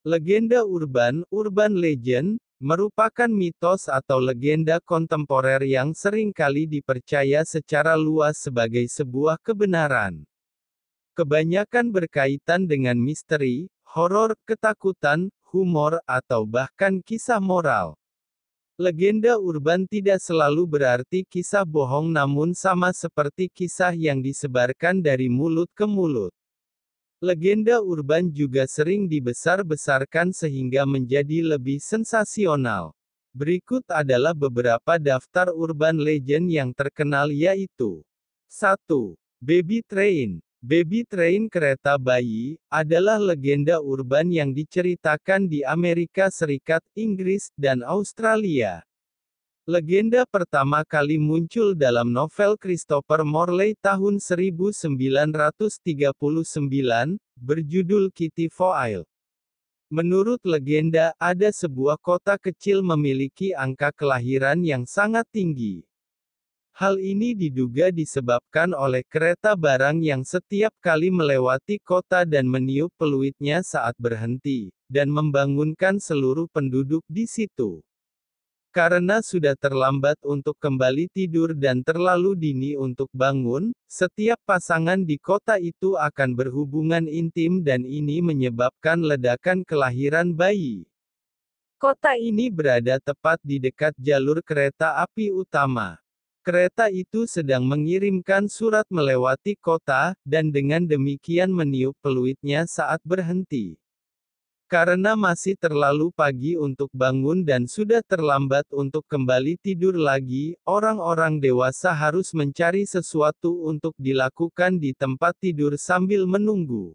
Legenda urban, urban legend, merupakan mitos atau legenda kontemporer yang sering kali dipercaya secara luas sebagai sebuah kebenaran. Kebanyakan berkaitan dengan misteri, horor, ketakutan, humor, atau bahkan kisah moral. Legenda urban tidak selalu berarti kisah bohong namun sama seperti kisah yang disebarkan dari mulut ke mulut. Legenda urban juga sering dibesar-besarkan sehingga menjadi lebih sensasional. Berikut adalah beberapa daftar urban legend yang terkenal yaitu 1. Baby Train Baby Train kereta bayi, adalah legenda urban yang diceritakan di Amerika Serikat, Inggris, dan Australia. Legenda pertama kali muncul dalam novel Christopher Morley tahun 1939, berjudul Kitty Foyle. Menurut legenda, ada sebuah kota kecil memiliki angka kelahiran yang sangat tinggi. Hal ini diduga disebabkan oleh kereta barang yang setiap kali melewati kota dan meniup peluitnya saat berhenti, dan membangunkan seluruh penduduk di situ. Karena sudah terlambat untuk kembali tidur dan terlalu dini untuk bangun, setiap pasangan di kota itu akan berhubungan intim dan ini menyebabkan ledakan kelahiran bayi. Kota ini berada tepat di dekat jalur kereta api utama. Kereta itu sedang mengirimkan surat melewati kota, dan dengan demikian meniup peluitnya saat berhenti. Karena masih terlalu pagi untuk bangun dan sudah terlambat untuk kembali tidur lagi, orang-orang dewasa harus mencari sesuatu untuk dilakukan di tempat tidur sambil menunggu.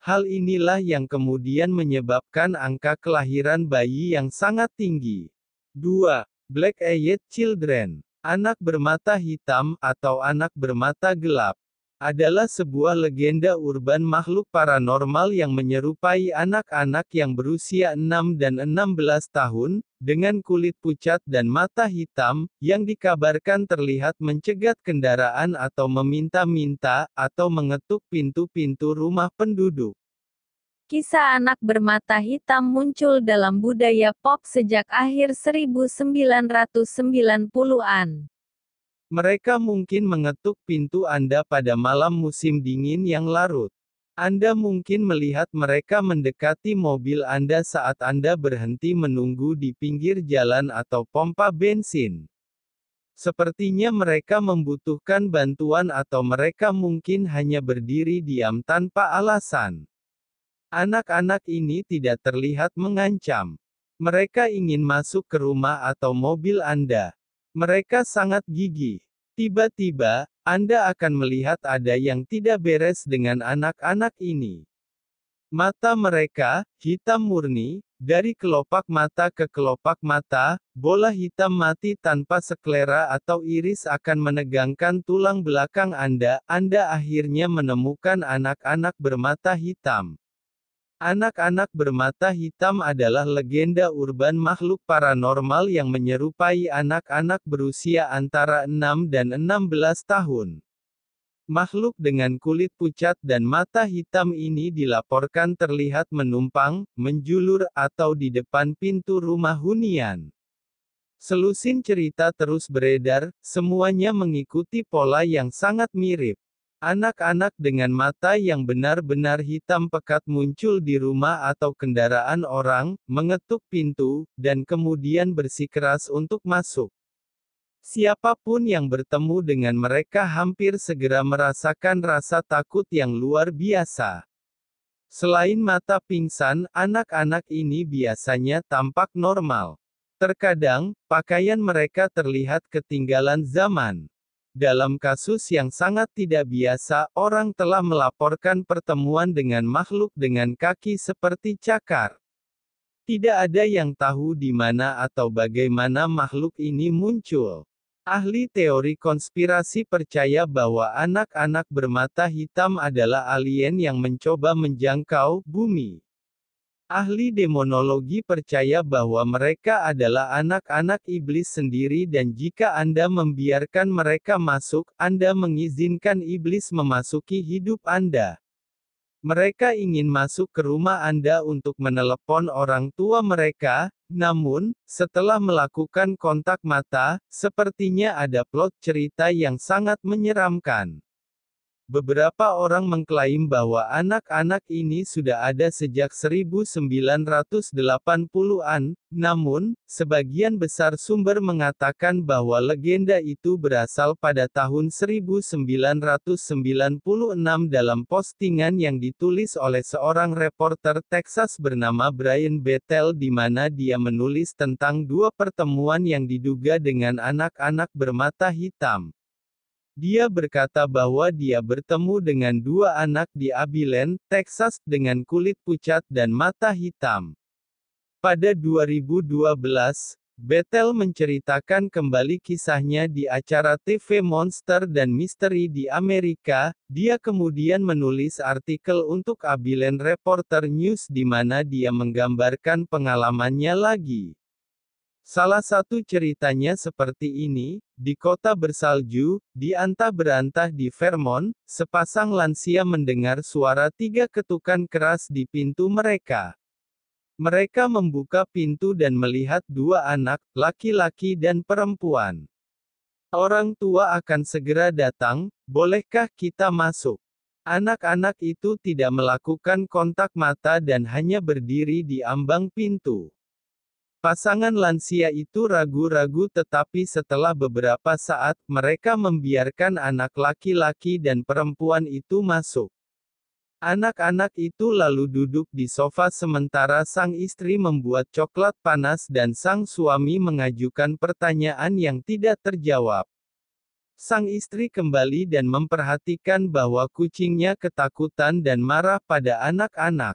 Hal inilah yang kemudian menyebabkan angka kelahiran bayi yang sangat tinggi. 2. Black-Eyed Children. Anak bermata hitam, atau anak bermata gelap adalah sebuah legenda urban makhluk paranormal yang menyerupai anak-anak yang berusia 6 dan 16 tahun, dengan kulit pucat dan mata hitam, yang dikabarkan terlihat mencegat kendaraan atau meminta-minta, atau mengetuk pintu-pintu rumah penduduk. Kisah anak bermata hitam muncul dalam budaya pop sejak akhir 1990-an. Mereka mungkin mengetuk pintu Anda pada malam musim dingin yang larut. Anda mungkin melihat mereka mendekati mobil Anda saat Anda berhenti menunggu di pinggir jalan atau pompa bensin. Sepertinya mereka membutuhkan bantuan atau mereka mungkin hanya berdiri diam tanpa alasan. Anak-anak ini tidak terlihat mengancam. Mereka ingin masuk ke rumah atau mobil Anda. Mereka sangat gigih. Tiba-tiba, Anda akan melihat ada yang tidak beres dengan anak-anak ini. Mata mereka, hitam murni, dari kelopak mata ke kelopak mata, bola hitam mati tanpa seklera atau iris akan menegangkan tulang belakang Anda. Anda akhirnya menemukan anak-anak bermata hitam. Anak-anak bermata hitam adalah legenda urban makhluk paranormal yang menyerupai anak-anak berusia antara 6 dan 16 tahun. Makhluk dengan kulit pucat dan mata hitam ini dilaporkan terlihat menumpang, menjulur, atau di depan pintu rumah hunian. Selusin cerita terus beredar, semuanya mengikuti pola yang sangat mirip. Anak-anak dengan mata yang benar-benar hitam pekat muncul di rumah atau kendaraan orang, mengetuk pintu, dan kemudian bersikeras untuk masuk. Siapa pun yang bertemu dengan mereka hampir segera merasakan rasa takut yang luar biasa. Selain mata pingsan, anak-anak ini biasanya tampak normal. Terkadang, pakaian mereka terlihat ketinggalan zaman. Dalam kasus yang sangat tidak biasa, orang telah melaporkan pertemuan dengan makhluk dengan kaki seperti cakar. Tidak ada yang tahu di mana atau bagaimana makhluk ini muncul. Ahli teori konspirasi percaya bahwa anak-anak bermata hitam adalah alien yang mencoba menjangkau bumi. Ahli demonologi percaya bahwa mereka adalah anak-anak iblis sendiri dan jika Anda membiarkan mereka masuk, Anda mengizinkan iblis memasuki hidup Anda. Mereka ingin masuk ke rumah Anda untuk menelepon orang tua mereka, namun, setelah melakukan kontak mata, sepertinya ada plot cerita yang sangat menyeramkan. Beberapa orang mengklaim bahwa anak-anak ini sudah ada sejak 1980-an, namun, sebagian besar sumber mengatakan bahwa legenda itu berasal pada tahun 1996 dalam postingan yang ditulis oleh seorang reporter Texas bernama Brian Bethel di mana dia menulis tentang dua pertemuan yang diduga dengan anak-anak bermata hitam. Dia berkata bahwa dia bertemu dengan dua anak di Abilene, Texas, dengan kulit pucat dan mata hitam. Pada 2012, Bethel menceritakan kembali kisahnya di acara TV Monster dan Misteri di Amerika. Dia kemudian menulis artikel untuk Abilene Reporter News di mana dia menggambarkan pengalamannya lagi. Salah satu ceritanya seperti ini, di kota bersalju, di antah berantah di Vermont, sepasang lansia mendengar suara tiga ketukan keras di pintu mereka. Mereka membuka pintu dan melihat dua anak, laki-laki dan perempuan. Orang tua akan segera datang, bolehkah kita masuk? Anak-anak itu tidak melakukan kontak mata dan hanya berdiri di ambang pintu. Pasangan lansia itu ragu-ragu tetapi setelah beberapa saat, mereka membiarkan anak laki-laki dan perempuan itu masuk. Anak-anak itu lalu duduk di sofa sementara sang istri membuat coklat panas dan sang suami mengajukan pertanyaan yang tidak terjawab. Sang istri kembali dan memperhatikan bahwa kucingnya ketakutan dan marah pada anak-anak.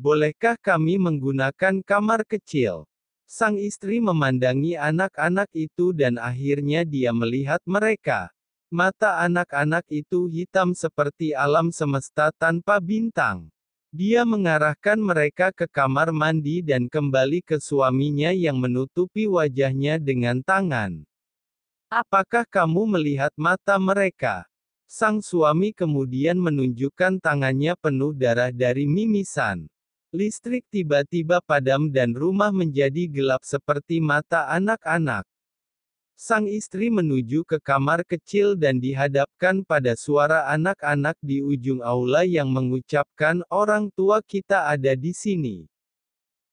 Bolehkah kami menggunakan kamar kecil? Sang istri memandangi anak-anak itu dan akhirnya dia melihat mereka. Mata anak-anak itu hitam seperti alam semesta tanpa bintang. Dia mengarahkan mereka ke kamar mandi dan kembali ke suaminya yang menutupi wajahnya dengan tangan. Apakah kamu melihat mata mereka? Sang suami kemudian menunjukkan tangannya penuh darah dari mimisan. Listrik tiba-tiba padam dan rumah menjadi gelap seperti mata anak-anak. Sang istri menuju ke kamar kecil dan dihadapkan pada suara anak-anak di ujung aula yang mengucapkan orang tua kita ada di sini.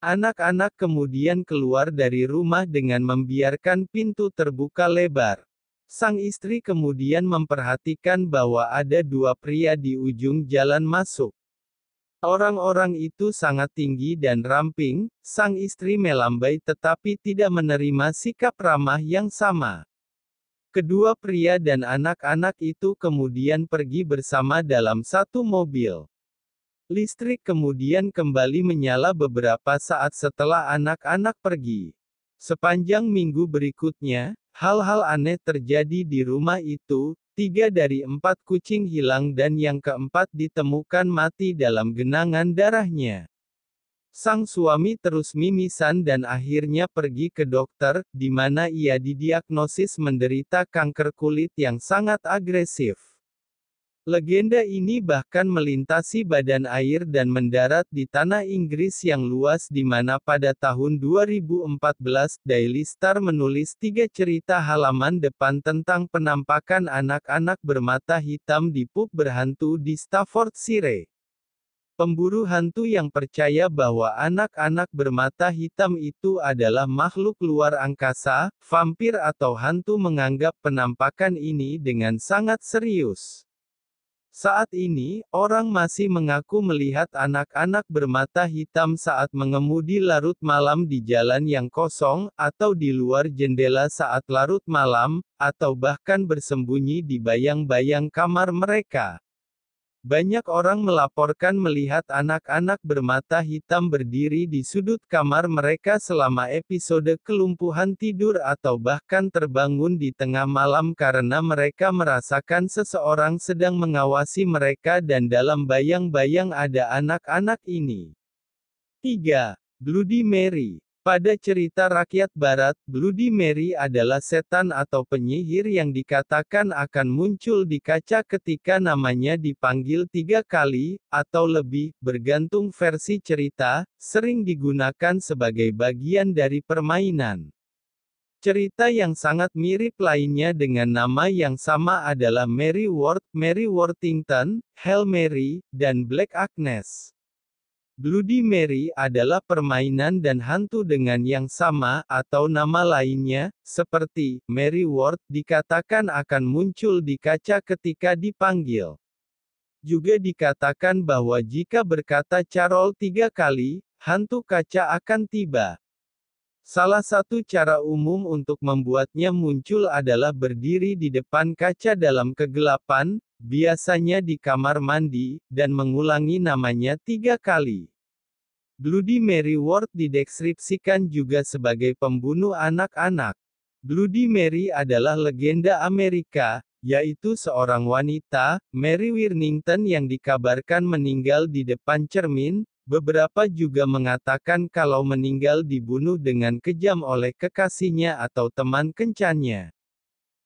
Anak-anak kemudian keluar dari rumah dengan membiarkan pintu terbuka lebar. Sang istri kemudian memperhatikan bahwa ada dua pria di ujung jalan masuk. Orang-orang itu sangat tinggi dan ramping, sang istri melambai tetapi tidak menerima sikap ramah yang sama. Kedua pria dan anak-anak itu kemudian pergi bersama dalam satu mobil. Listrik kemudian kembali menyala beberapa saat setelah anak-anak pergi. Sepanjang minggu berikutnya, hal-hal aneh terjadi di rumah itu, Tiga dari empat kucing hilang dan yang keempat ditemukan mati dalam genangan darahnya. Sang suami terus mimisan dan akhirnya pergi ke dokter, di mana ia didiagnosis menderita kanker kulit yang sangat agresif. Legenda ini bahkan melintasi badan air dan mendarat di tanah Inggris yang luas di mana pada tahun 2014, Daily Star menulis tiga cerita halaman depan tentang penampakan anak-anak bermata hitam di pub berhantu di Staffordshire. Pemburu hantu yang percaya bahwa anak-anak bermata hitam itu adalah makhluk luar angkasa, vampir atau hantu menganggap penampakan ini dengan sangat serius. Saat ini, orang masih mengaku melihat anak-anak bermata hitam saat mengemudi larut malam di jalan yang kosong, atau di luar jendela saat larut malam, atau bahkan bersembunyi di bayang-bayang kamar mereka. Banyak orang melaporkan melihat anak-anak bermata hitam berdiri di sudut kamar mereka selama episode kelumpuhan tidur atau bahkan terbangun di tengah malam karena mereka merasakan seseorang sedang mengawasi mereka dan dalam bayang-bayang ada anak-anak ini. 3. Bloody Mary Pada cerita rakyat barat, Bloody Mary adalah setan atau penyihir yang dikatakan akan muncul di kaca ketika namanya dipanggil tiga kali, atau lebih, bergantung versi cerita, sering digunakan sebagai bagian dari permainan. Cerita yang sangat mirip lainnya dengan nama yang sama adalah Mary Ward, Mary Worthington, Hail Mary, dan Black Agnes. Bloody Mary adalah permainan dan hantu dengan yang sama, atau nama lainnya, seperti Mary Ward, dikatakan akan muncul di kaca ketika dipanggil. Juga dikatakan bahwa jika berkata Carol tiga kali, hantu kaca akan tiba. Salah satu cara umum untuk membuatnya muncul adalah berdiri di depan kaca dalam kegelapan, biasanya di kamar mandi, dan mengulangi namanya tiga kali. Bloody Mary Ward dideskripsikan juga sebagai pembunuh anak-anak. Bloody Mary adalah legenda Amerika, yaitu seorang wanita, Mary Wirnington yang dikabarkan meninggal di depan cermin, beberapa juga mengatakan kalau meninggal dibunuh dengan kejam oleh kekasihnya atau teman kencannya.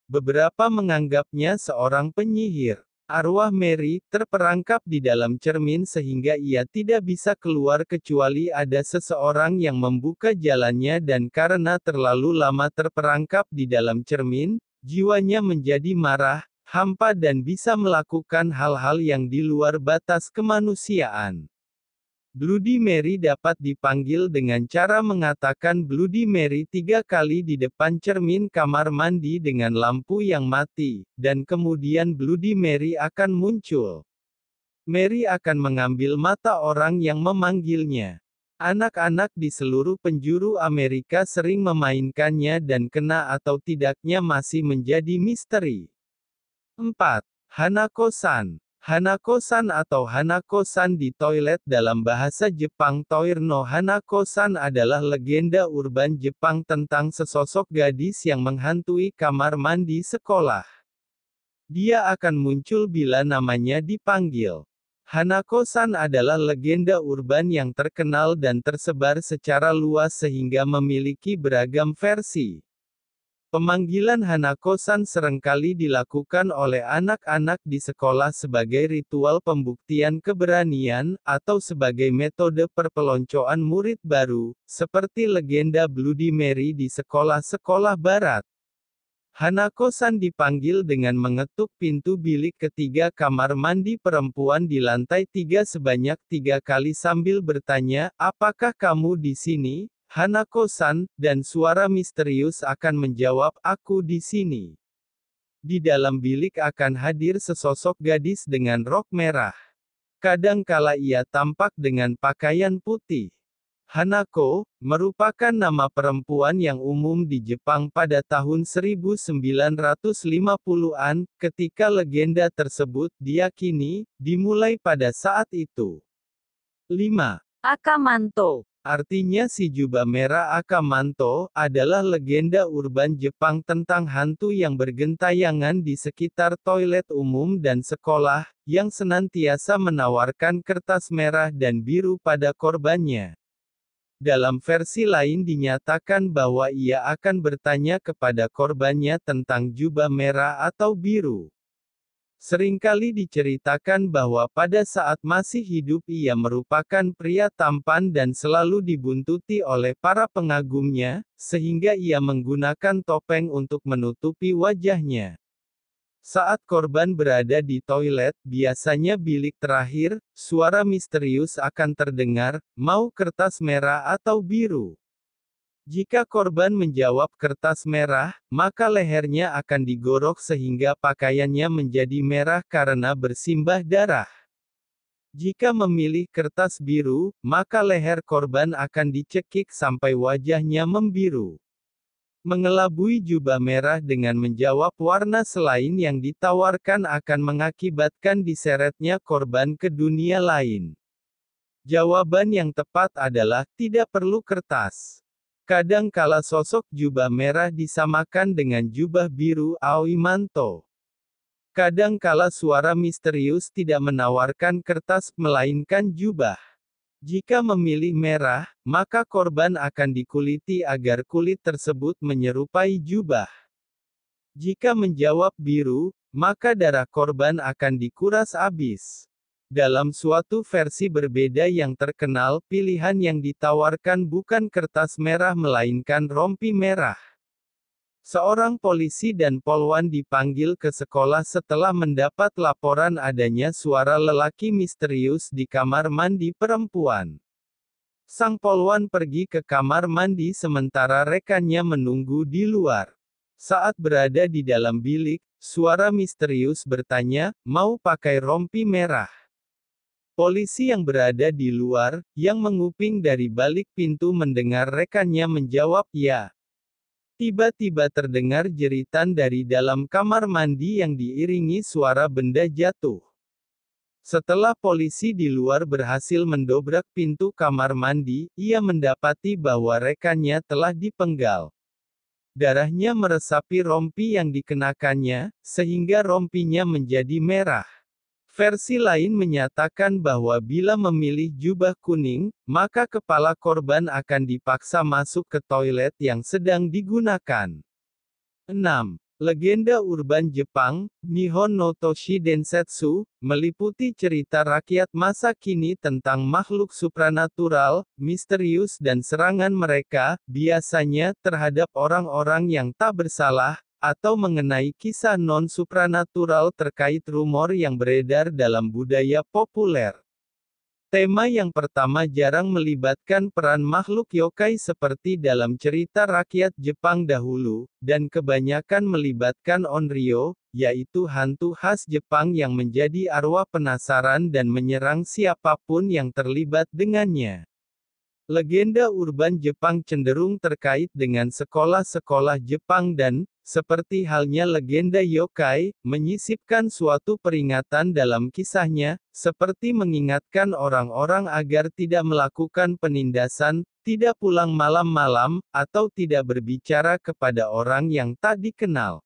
Beberapa menganggapnya seorang penyihir. Arwah Mary terperangkap di dalam cermin sehingga ia tidak bisa keluar kecuali ada seseorang yang membuka jalannya dan karena terlalu lama terperangkap di dalam cermin, jiwanya menjadi marah, hampa dan bisa melakukan hal-hal yang di luar batas kemanusiaan. Bloody Mary dapat dipanggil dengan cara mengatakan Bloody Mary tiga kali di depan cermin kamar mandi dengan lampu yang mati, dan kemudian Bloody Mary akan muncul. Mary akan mengambil mata orang yang memanggilnya. Anak-anak di seluruh penjuru Amerika sering memainkannya dan kena atau tidaknya masih menjadi misteri. 4. Hanako-san Hanako-san atau Hanako-san di toilet dalam bahasa Jepang Toir no Hanako-san adalah legenda urban Jepang tentang sesosok gadis yang menghantui kamar mandi sekolah. Dia akan muncul bila namanya dipanggil. Hanako-san adalah legenda urban yang terkenal dan tersebar secara luas sehingga memiliki beragam versi. Pemanggilan Hanako-san serengkali dilakukan oleh anak-anak di sekolah sebagai ritual pembuktian keberanian, atau sebagai metode perpeloncoan murid baru, seperti legenda Bloody Mary di sekolah-sekolah barat. Hanako-san dipanggil dengan mengetuk pintu bilik ketiga kamar mandi perempuan di lantai tiga sebanyak tiga kali sambil bertanya, apakah kamu di sini? Hanako-san, dan suara misterius akan menjawab, aku di sini. Di dalam bilik akan hadir sesosok gadis dengan rok merah. Kadang kala ia tampak dengan pakaian putih. Hanako, merupakan nama perempuan yang umum di Jepang pada tahun 1950-an, ketika legenda tersebut diyakini, dimulai pada saat itu. 5. Akamanto Artinya si jubah merah Akamanto, adalah legenda urban Jepang tentang hantu yang bergentayangan di sekitar toilet umum dan sekolah, yang senantiasa menawarkan kertas merah dan biru pada korbannya. Dalam versi lain dinyatakan bahwa ia akan bertanya kepada korbannya tentang jubah merah atau biru. Seringkali diceritakan bahwa pada saat masih hidup ia merupakan pria tampan dan selalu dibuntuti oleh para pengagumnya, sehingga ia menggunakan topeng untuk menutupi wajahnya. Saat korban berada di toilet, biasanya bilik terakhir, suara misterius akan terdengar, mau kertas merah atau biru. Jika korban menjawab kertas merah, maka lehernya akan digorok sehingga pakaiannya menjadi merah karena bersimbah darah. Jika memilih kertas biru, maka leher korban akan dicekik sampai wajahnya membiru. Mengelabui jubah merah dengan menjawab warna selain yang ditawarkan akan mengakibatkan diseretnya korban ke dunia lain. Jawaban yang tepat adalah tidak perlu kertas. Kadang kala sosok jubah merah disamakan dengan jubah biru Aoi Manto. Kadang kala suara misterius tidak menawarkan kertas, melainkan jubah. Jika memilih merah, maka korban akan dikuliti agar kulit tersebut menyerupai jubah. Jika menjawab biru, maka darah korban akan dikuras habis. Dalam suatu versi berbeda yang terkenal, pilihan yang ditawarkan bukan kertas merah melainkan rompi merah. Seorang polisi dan polwan dipanggil ke sekolah setelah mendapat laporan adanya suara lelaki misterius di kamar mandi perempuan. Sang polwan pergi ke kamar mandi sementara rekannya menunggu di luar. Saat berada di dalam bilik, suara misterius bertanya, mau pakai rompi merah. Polisi yang berada di luar, yang menguping dari balik pintu mendengar rekannya menjawab ya. Tiba-tiba terdengar jeritan dari dalam kamar mandi yang diiringi suara benda jatuh. Setelah polisi di luar berhasil mendobrak pintu kamar mandi, ia mendapati bahwa rekannya telah dipenggal. Darahnya meresapi rompi yang dikenakannya, sehingga rompinya menjadi merah. Versi lain menyatakan bahwa bila memilih jubah kuning, maka kepala korban akan dipaksa masuk ke toilet yang sedang digunakan. 6. Legenda urban Jepang, Nihon no Toshi Densetsu, meliputi cerita rakyat masa kini tentang makhluk supranatural, misterius dan serangan mereka, biasanya, terhadap orang-orang yang tak bersalah, atau mengenai kisah non-supranatural terkait rumor yang beredar dalam budaya populer. Tema yang pertama jarang melibatkan peran makhluk yokai seperti dalam cerita rakyat Jepang dahulu, dan kebanyakan melibatkan onryo, yaitu hantu khas Jepang yang menjadi arwah penasaran dan menyerang siapa pun yang terlibat dengannya. Legenda urban Jepang cenderung terkait dengan sekolah-sekolah Jepang dan, seperti halnya legenda yokai, menyisipkan suatu peringatan dalam kisahnya, seperti mengingatkan orang-orang agar tidak melakukan penindasan, tidak pulang malam-malam, atau tidak berbicara kepada orang yang tak dikenal.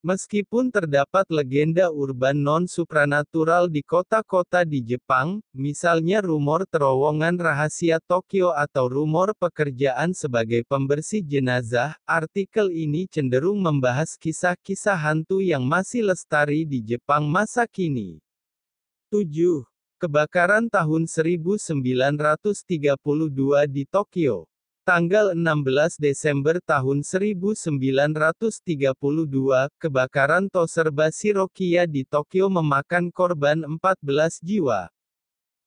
Meskipun terdapat legenda urban non-supranatural di kota-kota di Jepang, misalnya rumor terowongan rahasia Tokyo atau rumor pekerjaan sebagai pembersih jenazah, artikel ini cenderung membahas kisah-kisah hantu yang masih lestari di Jepang masa kini. 7. Kebakaran tahun 1932 di Tokyo Tanggal 16 Desember tahun 1932, kebakaran Toserba Shirokiya di Tokyo memakan korban 14 jiwa.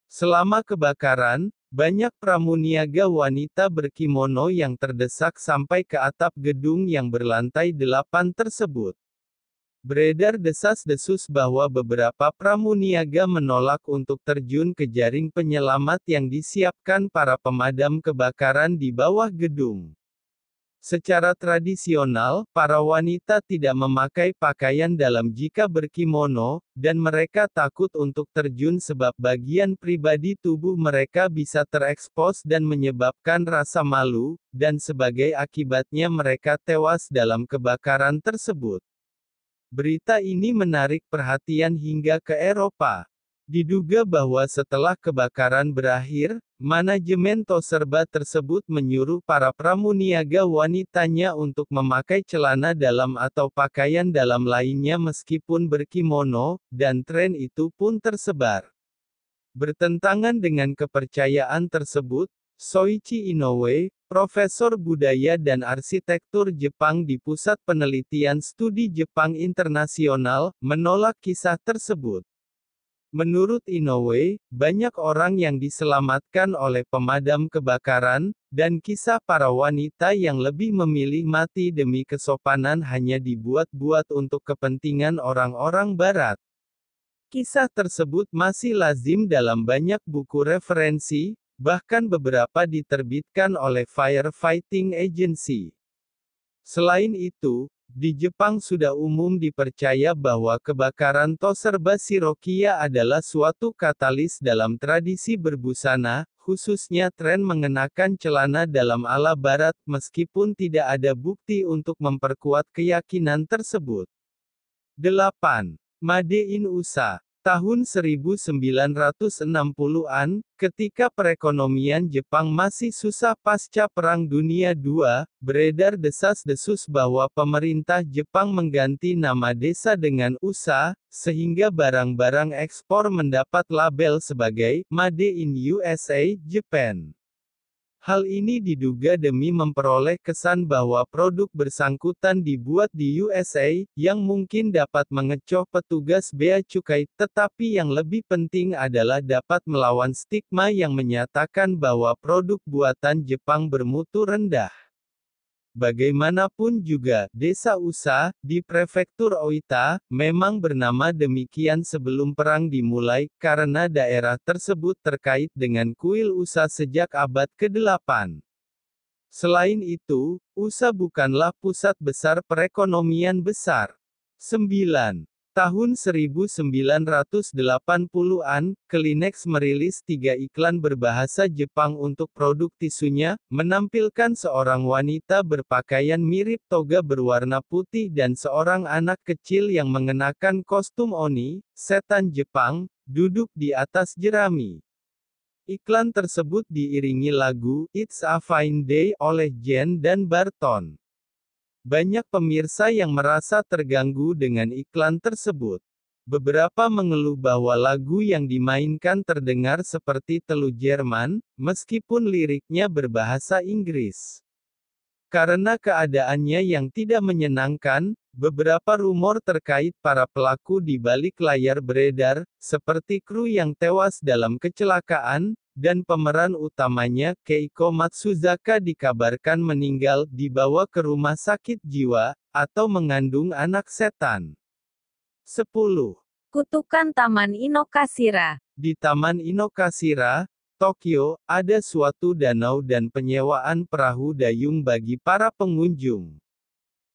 Selama kebakaran, banyak pramuniaga wanita berkimono yang terdesak sampai ke atap gedung yang berlantai delapan tersebut. Beredar desas-desus bahwa beberapa pramuniaga menolak untuk terjun ke jaring penyelamat yang disiapkan para pemadam kebakaran di bawah gedung. Secara tradisional, para wanita tidak memakai pakaian dalam jika berkimono, dan mereka takut untuk terjun sebab bagian pribadi tubuh mereka bisa terekspos dan menyebabkan rasa malu, dan sebagai akibatnya mereka tewas dalam kebakaran tersebut. Berita ini menarik perhatian hingga ke Eropa. Diduga bahwa setelah kebakaran berakhir, manajemen Toserba tersebut menyuruh para pramuniaga wanitanya untuk memakai celana dalam atau pakaian dalam lainnya meskipun berkimono, dan tren itu pun tersebar. Bertentangan dengan kepercayaan tersebut, Soichi Inoue, Profesor Budaya dan Arsitektur Jepang di Pusat Penelitian Studi Jepang Internasional, menolak kisah tersebut. Menurut Inoue, banyak orang yang diselamatkan oleh pemadam kebakaran, dan kisah para wanita yang lebih memilih mati demi kesopanan hanya dibuat-buat untuk kepentingan orang-orang Barat. Kisah tersebut masih lazim dalam banyak buku referensi, Bahkan beberapa diterbitkan oleh Firefighting Agency. Selain itu, di Jepang sudah umum dipercaya bahwa kebakaran Toserba Shirokiya adalah suatu katalis dalam tradisi berbusana, khususnya tren mengenakan celana dalam ala barat, meskipun tidak ada bukti untuk memperkuat keyakinan tersebut. 8. Made in USA Tahun 1960-an, ketika perekonomian Jepang masih susah pasca Perang Dunia II, beredar desas-desus bahwa pemerintah Jepang mengganti nama desa dengan USA, sehingga barang-barang ekspor mendapat label sebagai Made in USA, Japan. Hal ini diduga demi memperoleh kesan bahwa produk bersangkutan dibuat di USA, yang mungkin dapat mengecoh petugas bea cukai, tetapi yang lebih penting adalah dapat melawan stigma yang menyatakan bahwa produk buatan Jepang bermutu rendah. Bagaimanapun juga, desa Usa, di prefektur Oita, memang bernama demikian sebelum perang dimulai, karena daerah tersebut terkait dengan kuil Usa sejak abad ke-8. Selain itu, Usa bukanlah pusat besar perekonomian besar. 9. Tahun 1980-an, Kleenex merilis tiga iklan berbahasa Jepang untuk produk tisunya, menampilkan seorang wanita berpakaian mirip toga berwarna putih dan seorang anak kecil yang mengenakan kostum Oni, setan Jepang, duduk di atas jerami. Iklan tersebut diiringi lagu It's a Fine Day oleh Jen dan Barton. Banyak pemirsa yang merasa terganggu dengan iklan tersebut. Beberapa mengeluh bahwa lagu yang dimainkan terdengar seperti telu Jerman, meskipun liriknya berbahasa Inggris. Karena keadaannya yang tidak menyenangkan, beberapa rumor terkait para pelaku di balik layar beredar, seperti kru yang tewas dalam kecelakaan, dan pemeran utamanya, Keiko Matsuzaka dikabarkan meninggal, dibawa ke rumah sakit jiwa, atau mengandung anak setan. 10. Kutukan Taman Inokashira Di Taman Inokashira, Tokyo, ada suatu danau dan penyewaan perahu dayung bagi para pengunjung.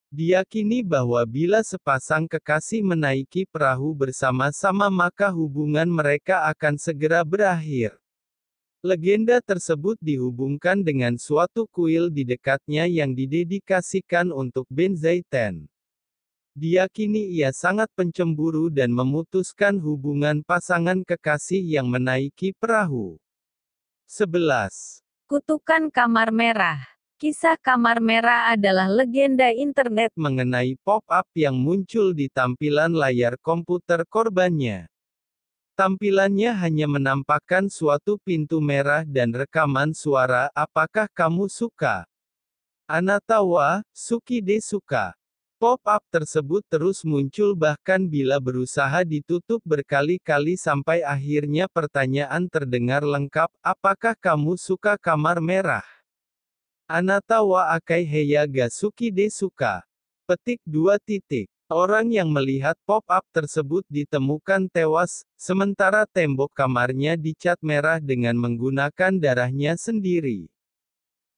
Diyakini bahwa bila sepasang kekasih menaiki perahu bersama-sama maka hubungan mereka akan segera berakhir. Legenda tersebut dihubungkan dengan suatu kuil di dekatnya yang didedikasikan untuk Benzaiten. Diyakini ia sangat pencemburu dan memutuskan hubungan pasangan kekasih yang menaiki perahu. 11. Kutukan Kamar Merah Kisah Kamar Merah adalah legenda internet mengenai pop-up yang muncul di tampilan layar komputer korbannya. Tampilannya hanya menampakkan suatu pintu merah dan rekaman suara, apakah kamu suka? Anatawa, Suki de suka. Pop-up tersebut terus muncul bahkan bila berusaha ditutup berkali-kali sampai akhirnya pertanyaan terdengar lengkap, apakah kamu suka kamar merah? Anatawa akai heya ga suki de suka. Petik 2 titik. Orang yang melihat pop-up tersebut ditemukan tewas, sementara tembok kamarnya dicat merah dengan menggunakan darahnya sendiri.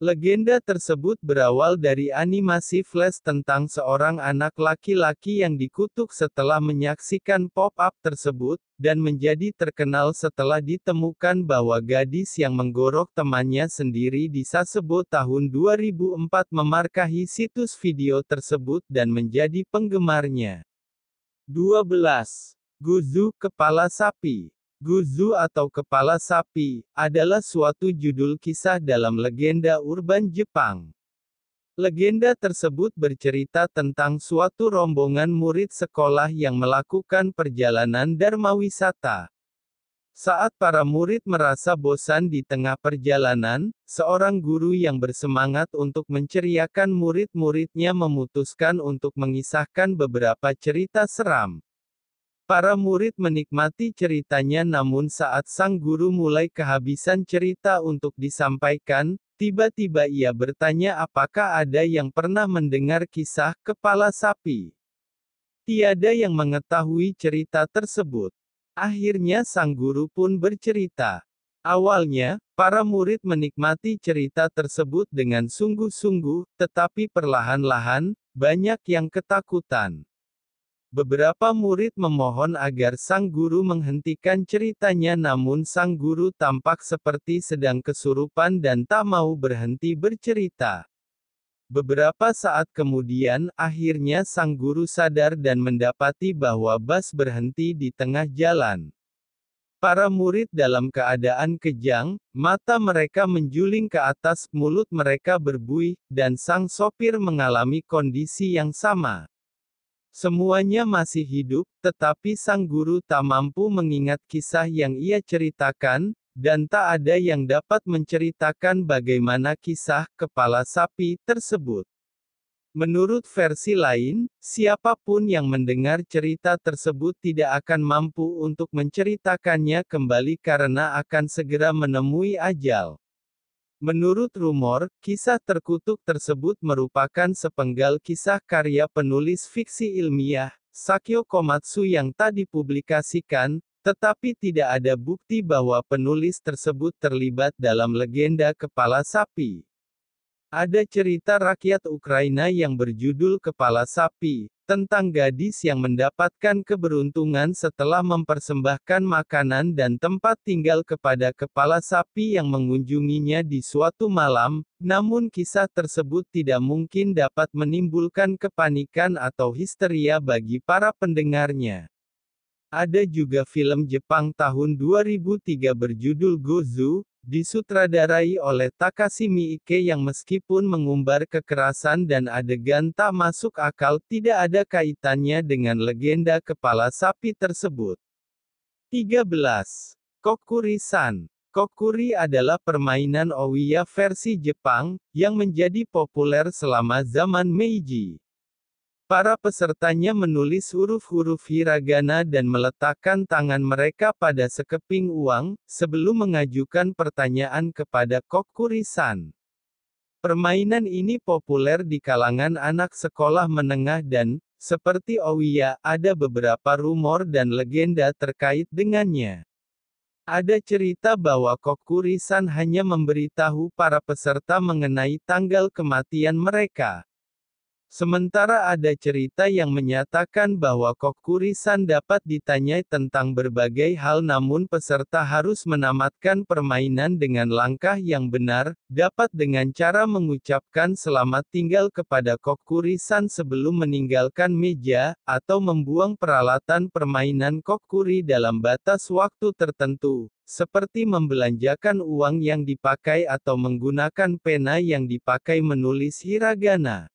Legenda tersebut berawal dari animasi flash tentang seorang anak laki-laki yang dikutuk setelah menyaksikan pop-up tersebut, dan menjadi terkenal setelah ditemukan bahwa gadis yang menggorok temannya sendiri di Sasebo tahun 2004 memarkahi situs video tersebut dan menjadi penggemarnya. 12. Guzu Kepala Sapi Guzu atau Kepala Sapi, adalah suatu judul kisah dalam legenda urban Jepang. Legenda tersebut bercerita tentang suatu rombongan murid sekolah yang melakukan perjalanan dharma wisata. Saat para murid merasa bosan di tengah perjalanan, seorang guru yang bersemangat untuk menceriakan murid-muridnya memutuskan untuk mengisahkan beberapa cerita seram. Para murid menikmati ceritanya namun saat sang guru mulai kehabisan cerita untuk disampaikan, Tiba-tiba ia bertanya apakah ada yang pernah mendengar kisah kepala sapi. Tiada yang mengetahui cerita tersebut. Akhirnya sang guru pun bercerita. Awalnya, para murid menikmati cerita tersebut dengan sungguh-sungguh, tetapi perlahan-lahan, banyak yang ketakutan. Beberapa murid memohon agar sang guru menghentikan ceritanya namun sang guru tampak seperti sedang kesurupan dan tak mau berhenti bercerita. Beberapa saat kemudian, akhirnya sang guru sadar dan mendapati bahwa bus berhenti di tengah jalan. Para murid dalam keadaan kejang, mata mereka menjuling ke atas, mulut mereka berbuih, dan sang sopir mengalami kondisi yang sama. Semuanya masih hidup, tetapi sang guru tak mampu mengingat kisah yang ia ceritakan, dan tak ada yang dapat menceritakan bagaimana kisah kepala sapi tersebut. Menurut versi lain, siapa pun yang mendengar cerita tersebut tidak akan mampu untuk menceritakannya kembali karena akan segera menemui ajal. Menurut rumor, kisah terkutuk tersebut merupakan sepenggal kisah karya penulis fiksi ilmiah, Sakyo Komatsu yang tak dipublikasikan, tetapi tidak ada bukti bahwa penulis tersebut terlibat dalam legenda kepala sapi. Ada cerita rakyat Ukraina yang berjudul Kepala Sapi, tentang gadis yang mendapatkan keberuntungan setelah mempersembahkan makanan dan tempat tinggal kepada kepala sapi yang mengunjunginya di suatu malam, namun kisah tersebut tidak mungkin dapat menimbulkan kepanikan atau histeria bagi para pendengarnya. Ada juga film Jepang tahun 2003 berjudul Gozu, disutradarai oleh Takashi Miike yang meskipun mengumbar kekerasan dan adegan tak masuk akal tidak ada kaitannya dengan legenda kepala sapi tersebut. 13. Kokuri-san Kokuri adalah permainan Owiya versi Jepang, yang menjadi populer selama zaman Meiji. Para pesertanya menulis huruf-huruf hiragana dan meletakkan tangan mereka pada sekeping uang, sebelum mengajukan pertanyaan kepada Kokuri-san. Permainan ini populer di kalangan anak sekolah menengah dan, seperti Owiya, ada beberapa rumor dan legenda terkait dengannya. Ada cerita bahwa Kokuri-san hanya memberitahu para peserta mengenai tanggal kematian mereka. Sementara ada cerita yang menyatakan bahwa Kokurisan dapat ditanyai tentang berbagai hal namun peserta harus menamatkan permainan dengan langkah yang benar, dapat dengan cara mengucapkan selamat tinggal kepada Kokurisan sebelum meninggalkan meja, atau membuang peralatan permainan Kokuri dalam batas waktu tertentu, seperti membelanjakan uang yang dipakai atau menggunakan pena yang dipakai menulis hiragana.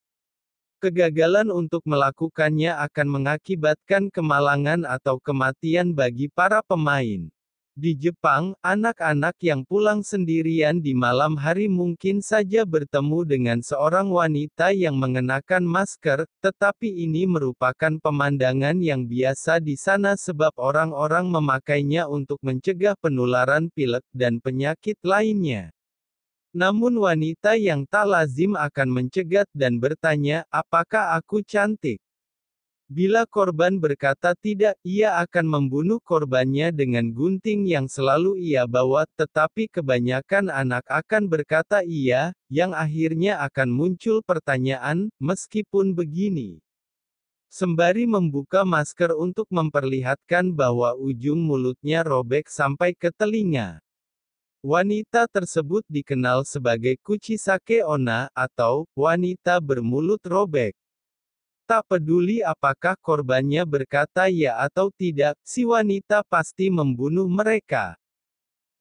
Kegagalan untuk melakukannya akan mengakibatkan kemalangan atau kematian bagi para pemain. Di Jepang, anak-anak yang pulang sendirian di malam hari mungkin saja bertemu dengan seorang wanita yang mengenakan masker, tetapi ini merupakan pemandangan yang biasa di sana sebab orang-orang memakainya untuk mencegah penularan pilek dan penyakit lainnya. Namun wanita yang tak lazim akan mencegat dan bertanya, apakah aku cantik? Bila korban berkata tidak, ia akan membunuh korbannya dengan gunting yang selalu ia bawa, tetapi kebanyakan anak akan berkata iya, yang akhirnya akan muncul pertanyaan, meskipun begini. Sembari membuka masker untuk memperlihatkan bahwa ujung mulutnya robek sampai ke telinga. Wanita tersebut dikenal sebagai Kuchisake Ona, atau, wanita bermulut robek. Tak peduli apakah korbannya berkata ya atau tidak, si wanita pasti membunuh mereka.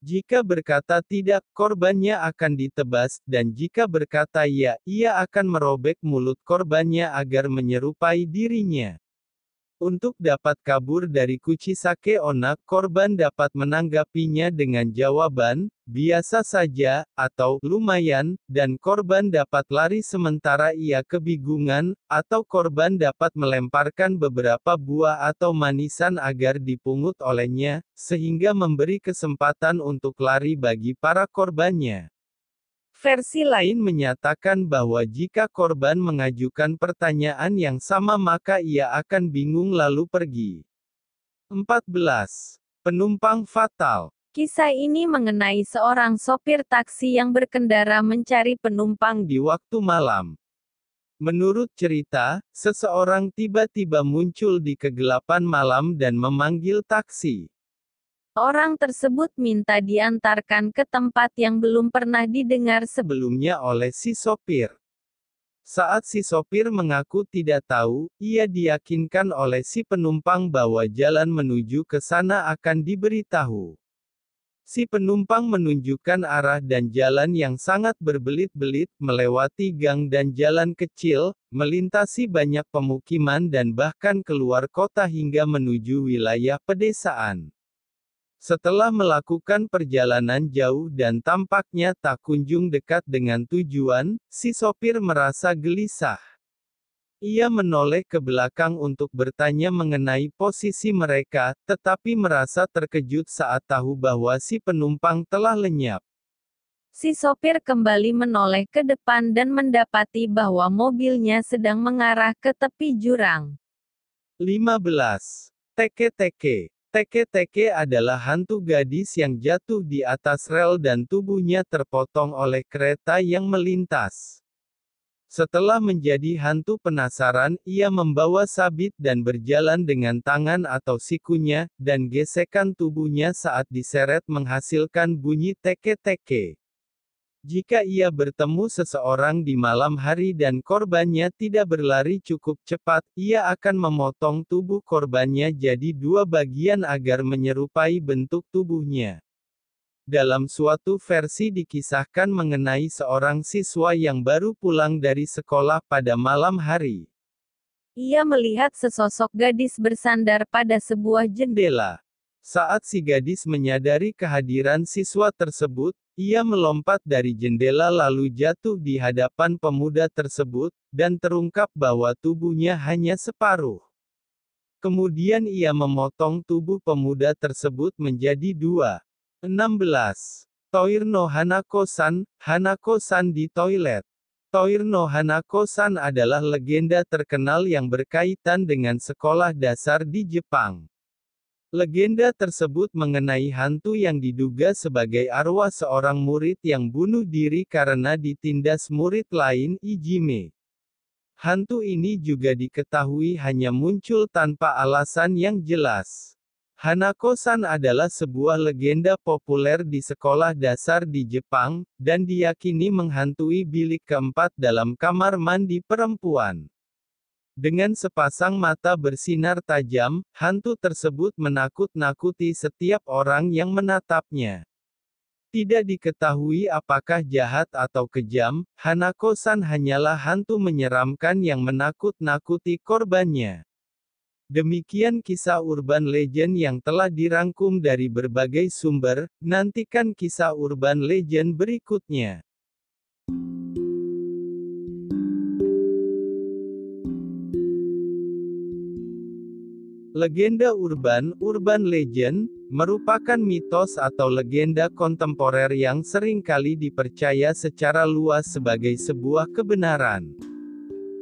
Jika berkata tidak, korbannya akan ditebas, dan jika berkata ya, ia akan merobek mulut korbannya agar menyerupai dirinya. Untuk dapat kabur dari Kuchisake Ona, korban dapat menanggapinya dengan jawaban, biasa saja, atau lumayan, dan korban dapat lari sementara ia kebingungan, atau korban dapat melemparkan beberapa buah atau manisan agar dipungut olehnya, sehingga memberi kesempatan untuk lari bagi para korbannya. Versi lain menyatakan bahwa jika korban mengajukan pertanyaan yang sama maka ia akan bingung lalu pergi. 14. Penumpang fatal Kisah ini mengenai seorang sopir taksi yang berkendara mencari penumpang di waktu malam. Menurut cerita, seseorang tiba-tiba muncul di kegelapan malam dan memanggil taksi. Orang tersebut minta diantarkan ke tempat yang belum pernah didengar sebelumnya oleh si sopir. Saat si sopir mengaku tidak tahu, ia diyakinkan oleh si penumpang bahwa jalan menuju ke sana akan diberitahu. Si penumpang menunjukkan arah dan jalan yang sangat berbelit-belit, melewati gang dan jalan kecil, melintasi banyak pemukiman dan bahkan keluar kota hingga menuju wilayah pedesaan. Setelah melakukan perjalanan jauh dan tampaknya tak kunjung dekat dengan tujuan, si sopir merasa gelisah. Ia menoleh ke belakang untuk bertanya mengenai posisi mereka, tetapi merasa terkejut saat tahu bahwa si penumpang telah lenyap. Si sopir kembali menoleh ke depan dan mendapati bahwa mobilnya sedang mengarah ke tepi jurang. 15. Teke-teke Teke-teke adalah hantu gadis yang jatuh di atas rel dan tubuhnya terpotong oleh kereta yang melintas. Setelah menjadi hantu penasaran, ia membawa sabit dan berjalan dengan tangan atau sikunya, dan gesekan tubuhnya saat diseret menghasilkan bunyi teke-teke. Jika ia bertemu seseorang di malam hari dan korbannya tidak berlari cukup cepat, ia akan memotong tubuh korbannya jadi dua bagian agar menyerupai bentuk tubuhnya. Dalam suatu versi dikisahkan mengenai seorang siswa yang baru pulang dari sekolah pada malam hari. Ia melihat sesosok gadis bersandar pada sebuah jendela. Saat si gadis menyadari kehadiran siswa tersebut, ia melompat dari jendela lalu jatuh di hadapan pemuda tersebut, dan terungkap bahwa tubuhnya hanya separuh. Kemudian ia memotong tubuh pemuda tersebut menjadi dua. 16. Toir no Hanako-san, Hanako-san di toilet. Toir no Hanako-san adalah legenda terkenal yang berkaitan dengan sekolah dasar di Jepang. Legenda tersebut mengenai hantu yang diduga sebagai arwah seorang murid yang bunuh diri karena ditindas murid lain, Ijime. Hantu ini juga diketahui hanya muncul tanpa alasan yang jelas. Hanako-san adalah sebuah legenda populer di sekolah dasar di Jepang, dan diyakini menghantui bilik keempat dalam kamar mandi perempuan. Dengan sepasang mata bersinar tajam, hantu tersebut menakut-nakuti setiap orang yang menatapnya. Tidak diketahui apakah jahat atau kejam, Hanako-san hanyalah hantu menyeramkan yang menakut-nakuti korbannya. Demikian kisah urban legend yang telah dirangkum dari berbagai sumber, nantikan kisah urban legend berikutnya. Legenda urban, urban legend, merupakan mitos atau legenda kontemporer yang sering kali dipercaya secara luas sebagai sebuah kebenaran.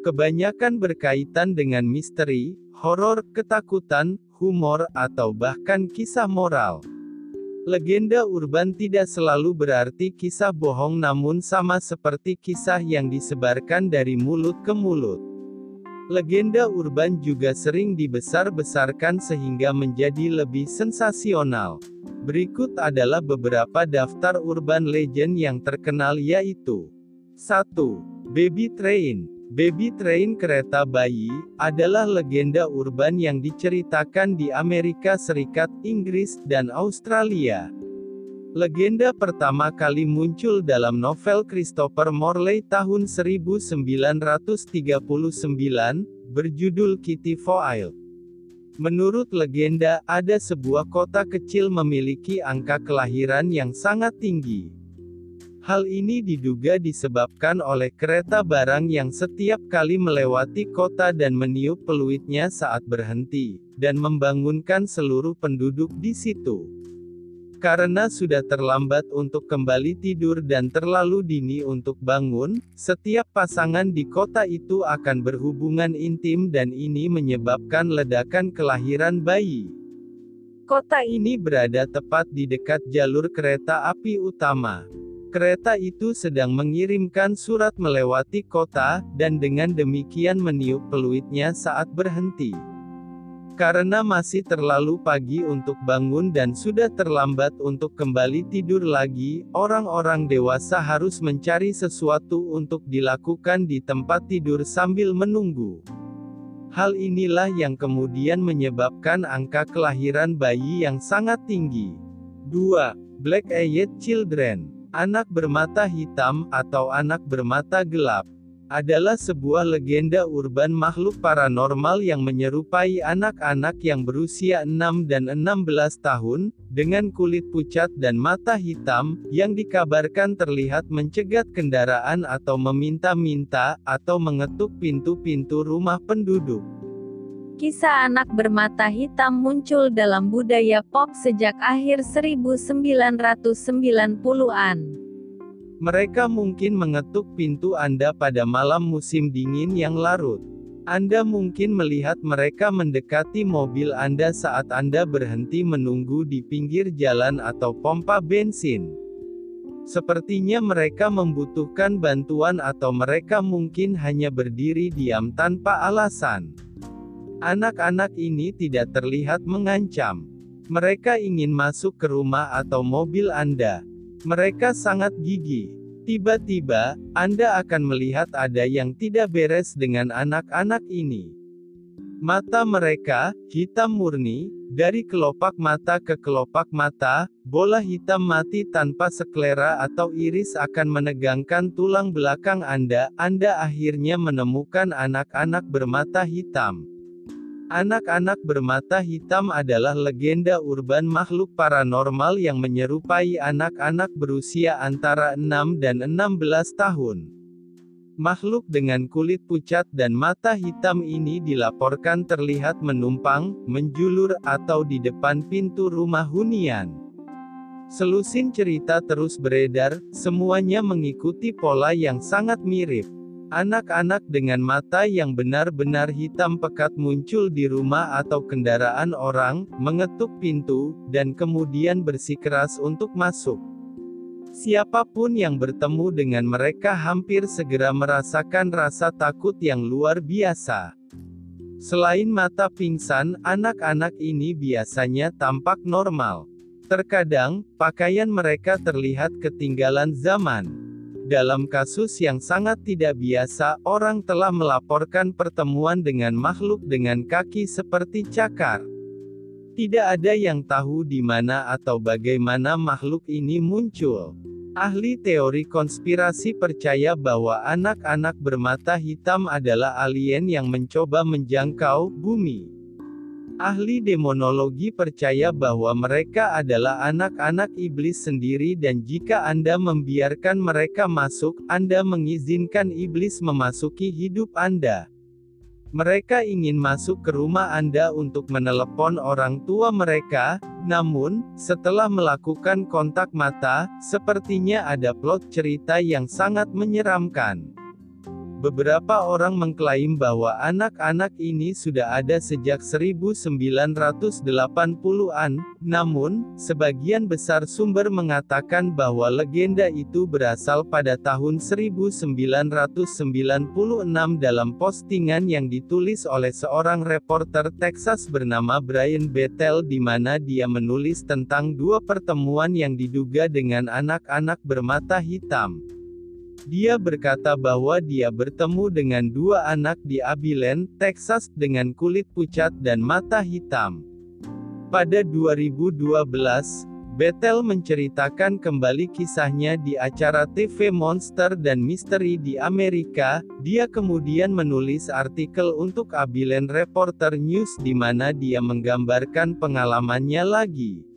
Kebanyakan berkaitan dengan misteri, horor, ketakutan, humor, atau bahkan kisah moral. Legenda urban tidak selalu berarti kisah bohong namun sama seperti kisah yang disebarkan dari mulut ke mulut. Legenda urban juga sering dibesar-besarkan sehingga menjadi lebih sensasional. Berikut adalah beberapa daftar urban legend yang terkenal yaitu 1. Baby Train Baby Train kereta bayi, adalah legenda urban yang diceritakan di Amerika Serikat, Inggris, dan Australia. Legenda pertama kali muncul dalam novel Christopher Morley tahun 1939, berjudul Kitty Foyle. Menurut legenda, ada sebuah kota kecil memiliki angka kelahiran yang sangat tinggi. Hal ini diduga disebabkan oleh kereta barang yang setiap kali melewati kota dan meniup peluitnya saat berhenti, dan membangunkan seluruh penduduk di situ. Karena sudah terlambat untuk kembali tidur dan terlalu dini untuk bangun, setiap pasangan di kota itu akan berhubungan intim dan ini menyebabkan ledakan kelahiran bayi. Kota ini berada tepat di dekat jalur kereta api utama. Kereta itu sedang mengirimkan surat melewati kota, dan dengan demikian meniup peluitnya saat berhenti. Karena masih terlalu pagi untuk bangun dan sudah terlambat untuk kembali tidur lagi, orang-orang dewasa harus mencari sesuatu untuk dilakukan di tempat tidur sambil menunggu. Hal inilah yang kemudian menyebabkan angka kelahiran bayi yang sangat tinggi. 2. Black-eyed children, anak bermata hitam atau anak bermata gelap adalah sebuah legenda urban makhluk paranormal yang menyerupai anak-anak yang berusia 6 dan 16 tahun, dengan kulit pucat dan mata hitam, yang dikabarkan terlihat mencegat kendaraan atau meminta-minta, atau mengetuk pintu-pintu rumah penduduk. Kisah anak bermata hitam muncul dalam budaya pop sejak akhir 1990-an. Mereka mungkin mengetuk pintu Anda pada malam musim dingin yang larut. Anda mungkin melihat mereka mendekati mobil Anda saat Anda berhenti menunggu di pinggir jalan atau pompa bensin. Sepertinya mereka membutuhkan bantuan atau mereka mungkin hanya berdiri diam tanpa alasan. Anak-anak ini tidak terlihat mengancam. Mereka ingin masuk ke rumah atau mobil Anda. Mereka sangat gigih. Tiba-tiba, Anda akan melihat ada yang tidak beres dengan anak-anak ini. Mata mereka, hitam murni, dari kelopak mata ke kelopak mata, bola hitam mati tanpa seklera atau iris akan menegangkan tulang belakang Anda, Anda akhirnya menemukan anak-anak bermata hitam. Anak-anak bermata hitam adalah legenda urban makhluk paranormal yang menyerupai anak-anak berusia antara 6 dan 16 tahun. Makhluk dengan kulit pucat dan mata hitam ini dilaporkan terlihat menumpang, menjulur, atau di depan pintu rumah hunian. Selusin cerita terus beredar, semuanya mengikuti pola yang sangat mirip. Anak-anak dengan mata yang benar-benar hitam pekat muncul di rumah atau kendaraan orang, mengetuk pintu, dan kemudian bersikeras untuk masuk. Siapa pun yang bertemu dengan mereka hampir segera merasakan rasa takut yang luar biasa. Selain mata pingsan, anak-anak ini biasanya tampak normal. Terkadang, pakaian mereka terlihat ketinggalan zaman. Dalam kasus yang sangat tidak biasa, orang telah melaporkan pertemuan dengan makhluk dengan kaki seperti cakar. Tidak ada yang tahu di mana atau bagaimana makhluk ini muncul. Ahli teori konspirasi percaya bahwa anak-anak bermata hitam adalah alien yang mencoba menjangkau bumi. Ahli demonologi percaya bahwa mereka adalah anak-anak iblis sendiri dan jika Anda membiarkan mereka masuk, Anda mengizinkan iblis memasuki hidup Anda. Mereka ingin masuk ke rumah Anda untuk menelepon orang tua mereka, namun, setelah melakukan kontak mata, sepertinya ada plot cerita yang sangat menyeramkan. Beberapa orang mengklaim bahwa anak-anak ini sudah ada sejak 1980-an, namun, sebagian besar sumber mengatakan bahwa legenda itu berasal pada tahun 1996 dalam postingan yang ditulis oleh seorang reporter Texas bernama Brian Bethel di mana dia menulis tentang dua pertemuan yang diduga dengan anak-anak bermata hitam. Dia berkata bahwa dia bertemu dengan dua anak di Abilene, Texas, dengan kulit pucat dan mata hitam. Pada 2012, Bethel menceritakan kembali kisahnya di acara TV Monster dan Misteri di Amerika. Dia kemudian menulis artikel untuk Abilene Reporter News di mana dia menggambarkan pengalamannya lagi.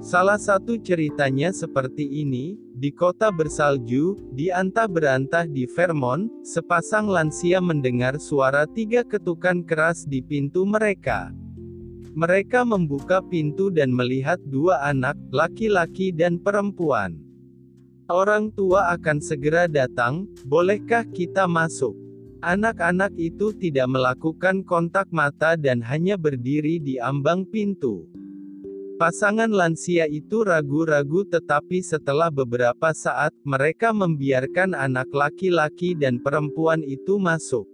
Salah satu ceritanya seperti ini, di kota bersalju, di antah berantah di Vermont, sepasang lansia mendengar suara tiga ketukan keras di pintu mereka. Mereka membuka pintu dan melihat dua anak, laki-laki dan perempuan. Orang tua akan segera datang, bolehkah kita masuk? Anak-anak itu tidak melakukan kontak mata dan hanya berdiri di ambang pintu. Pasangan lansia itu ragu-ragu tetapi setelah beberapa saat, mereka membiarkan anak laki-laki dan perempuan itu masuk.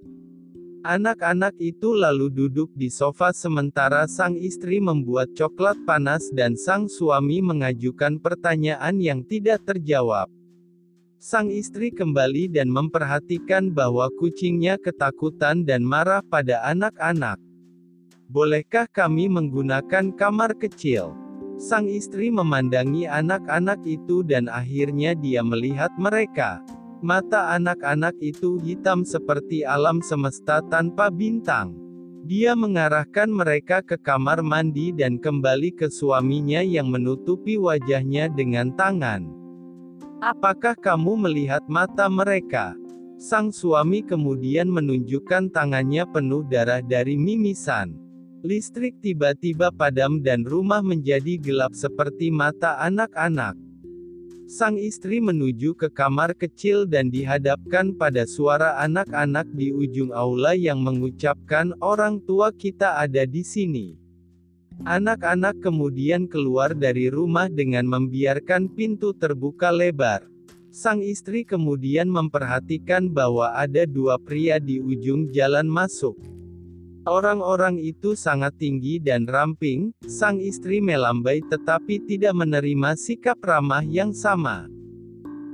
Anak-anak itu lalu duduk di sofa sementara sang istri membuat coklat panas dan sang suami mengajukan pertanyaan yang tidak terjawab. Sang istri kembali dan memperhatikan bahwa kucingnya ketakutan dan marah pada anak-anak. Bolehkah kami menggunakan kamar kecil? Sang istri memandangi anak-anak itu dan akhirnya dia melihat mereka. Mata anak-anak itu hitam seperti alam semesta tanpa bintang. Dia mengarahkan mereka ke kamar mandi dan kembali ke suaminya yang menutupi wajahnya dengan tangan. Apakah kamu melihat mata mereka? Sang suami kemudian menunjukkan tangannya penuh darah dari mimisan. Listrik tiba-tiba padam dan rumah menjadi gelap seperti mata anak-anak. Sang istri menuju ke kamar kecil dan dihadapkan pada suara anak-anak di ujung aula yang mengucapkan, "Orang tua kita ada di sini." Anak-anak kemudian keluar dari rumah dengan membiarkan pintu terbuka lebar. Sang istri kemudian memperhatikan bahwa ada dua pria di ujung jalan masuk. Orang-orang itu sangat tinggi dan ramping, sang istri melambai tetapi tidak menerima sikap ramah yang sama.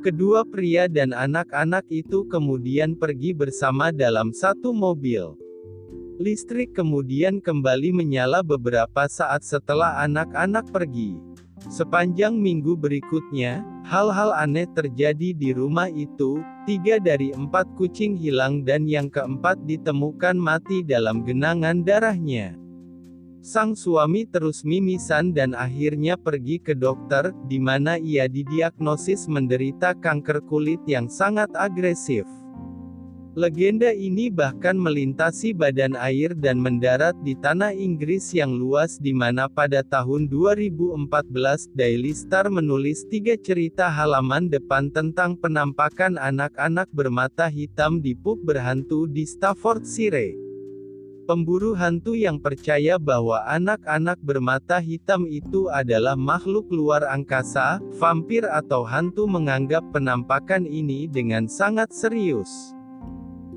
Kedua pria dan anak-anak itu kemudian pergi bersama dalam satu mobil. Listrik kemudian kembali menyala beberapa saat setelah anak-anak pergi. Sepanjang minggu berikutnya, hal-hal aneh terjadi di rumah itu, Tiga dari empat kucing hilang dan yang keempat ditemukan mati dalam genangan darahnya. Sang suami terus mimisan dan akhirnya pergi ke dokter, di mana ia didiagnosis menderita kanker kulit yang sangat agresif. Legenda ini bahkan melintasi badan air dan mendarat di tanah Inggris yang luas di mana pada tahun 2014 Daily Star menulis tiga cerita halaman depan tentang penampakan anak-anak bermata hitam di pub berhantu di Staffordshire. Pemburu hantu yang percaya bahwa anak-anak bermata hitam itu adalah makhluk luar angkasa, vampir atau hantu menganggap penampakan ini dengan sangat serius.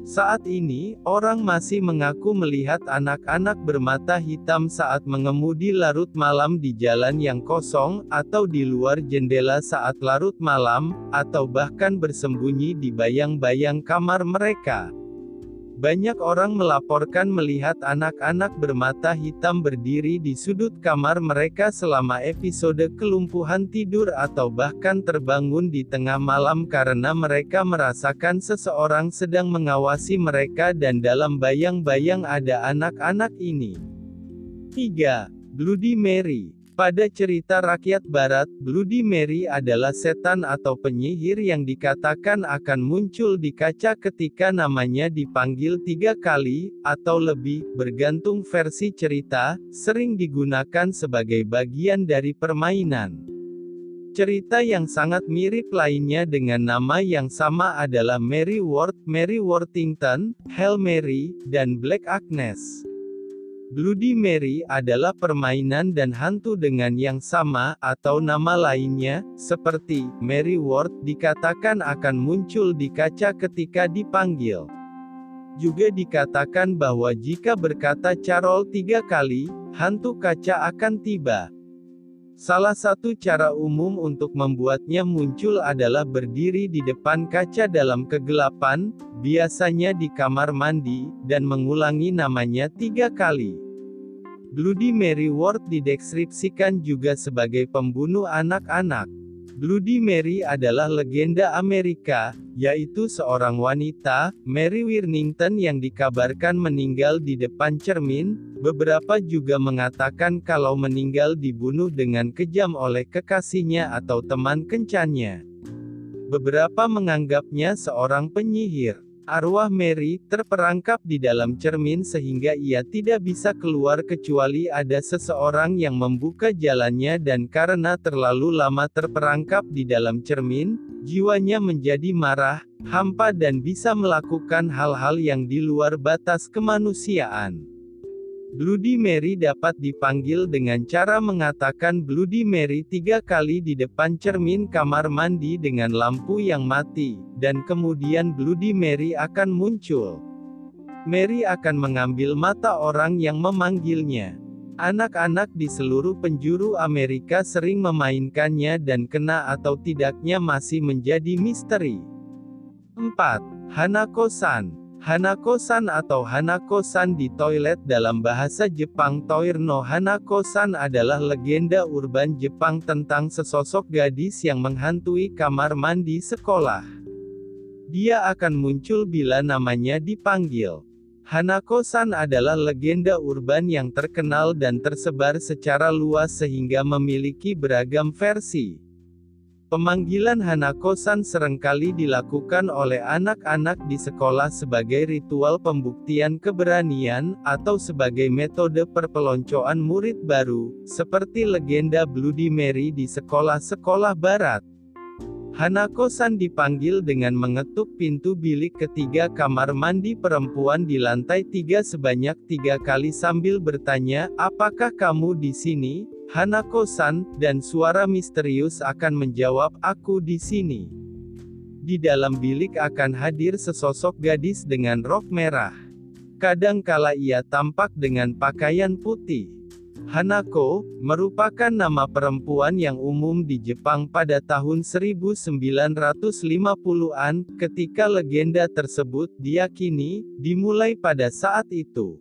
Saat ini, orang masih mengaku melihat anak-anak bermata hitam saat mengemudi larut malam di jalan yang kosong, atau di luar jendela saat larut malam, atau bahkan bersembunyi di bayang-bayang kamar mereka. Banyak orang melaporkan melihat anak-anak bermata hitam berdiri di sudut kamar mereka selama episode kelumpuhan tidur atau bahkan terbangun di tengah malam karena mereka merasakan seseorang sedang mengawasi mereka dan dalam bayang-bayang ada anak-anak ini. 3. Bloody Mary pada cerita rakyat barat, Bloody Mary adalah setan atau penyihir yang dikatakan akan muncul di kaca ketika namanya dipanggil tiga kali, atau lebih, bergantung versi cerita, sering digunakan sebagai bagian dari permainan. Cerita yang sangat mirip lainnya dengan nama yang sama adalah Mary Ward, Mary Worthington, Hail Mary, dan Black Agnes. Bloody Mary adalah permainan dan hantu dengan yang sama, atau nama lainnya, seperti Mary Ward, dikatakan akan muncul di kaca ketika dipanggil. Juga dikatakan bahwa jika berkata Carol tiga kali, hantu kaca akan tiba. Salah satu cara umum untuk membuatnya muncul adalah berdiri di depan kaca dalam kegelapan, biasanya di kamar mandi, dan mengulangi namanya tiga kali. Bloody Mary Ward dideskripsikan juga sebagai pembunuh anak-anak. Bloody Mary adalah legenda Amerika, yaitu seorang wanita, Mary Wirnington yang dikabarkan meninggal di depan cermin, beberapa juga mengatakan kalau meninggal dibunuh dengan kejam oleh kekasihnya atau teman kencannya. Beberapa menganggapnya seorang penyihir. Arwah Mary terperangkap di dalam cermin sehingga ia tidak bisa keluar kecuali ada seseorang yang membuka jalannya dan karena terlalu lama terperangkap di dalam cermin, jiwanya menjadi marah, hampa dan bisa melakukan hal-hal yang di luar batas kemanusiaan. Bloody Mary dapat dipanggil dengan cara mengatakan Bloody Mary tiga kali di depan cermin kamar mandi dengan lampu yang mati, dan kemudian Bloody Mary akan muncul. Mary akan mengambil mata orang yang memanggilnya. Anak-anak di seluruh penjuru Amerika sering memainkannya dan kena atau tidaknya masih menjadi misteri. 4. Hanako-san Hanako-san atau Hanako-san di toilet dalam bahasa Jepang Toir no Hanako-san adalah legenda urban Jepang tentang sesosok gadis yang menghantui kamar mandi sekolah. Dia akan muncul bila namanya dipanggil. Hanako-san adalah legenda urban yang terkenal dan tersebar secara luas sehingga memiliki beragam versi. Pemanggilan Hanako-san serengkali dilakukan oleh anak-anak di sekolah sebagai ritual pembuktian keberanian, atau sebagai metode perpeloncoan murid baru, seperti legenda Bloody Mary di sekolah-sekolah barat. Hanako-san dipanggil dengan mengetuk pintu bilik ketiga kamar mandi perempuan di lantai tiga sebanyak tiga kali sambil bertanya, apakah kamu di sini, Hanako-san, dan suara misterius akan menjawab, aku di sini. Di dalam bilik akan hadir sesosok gadis dengan rok merah. Kadang kala ia tampak dengan pakaian putih. Hanako, merupakan nama perempuan yang umum di Jepang pada tahun 1950-an, ketika legenda tersebut diyakini, dimulai pada saat itu.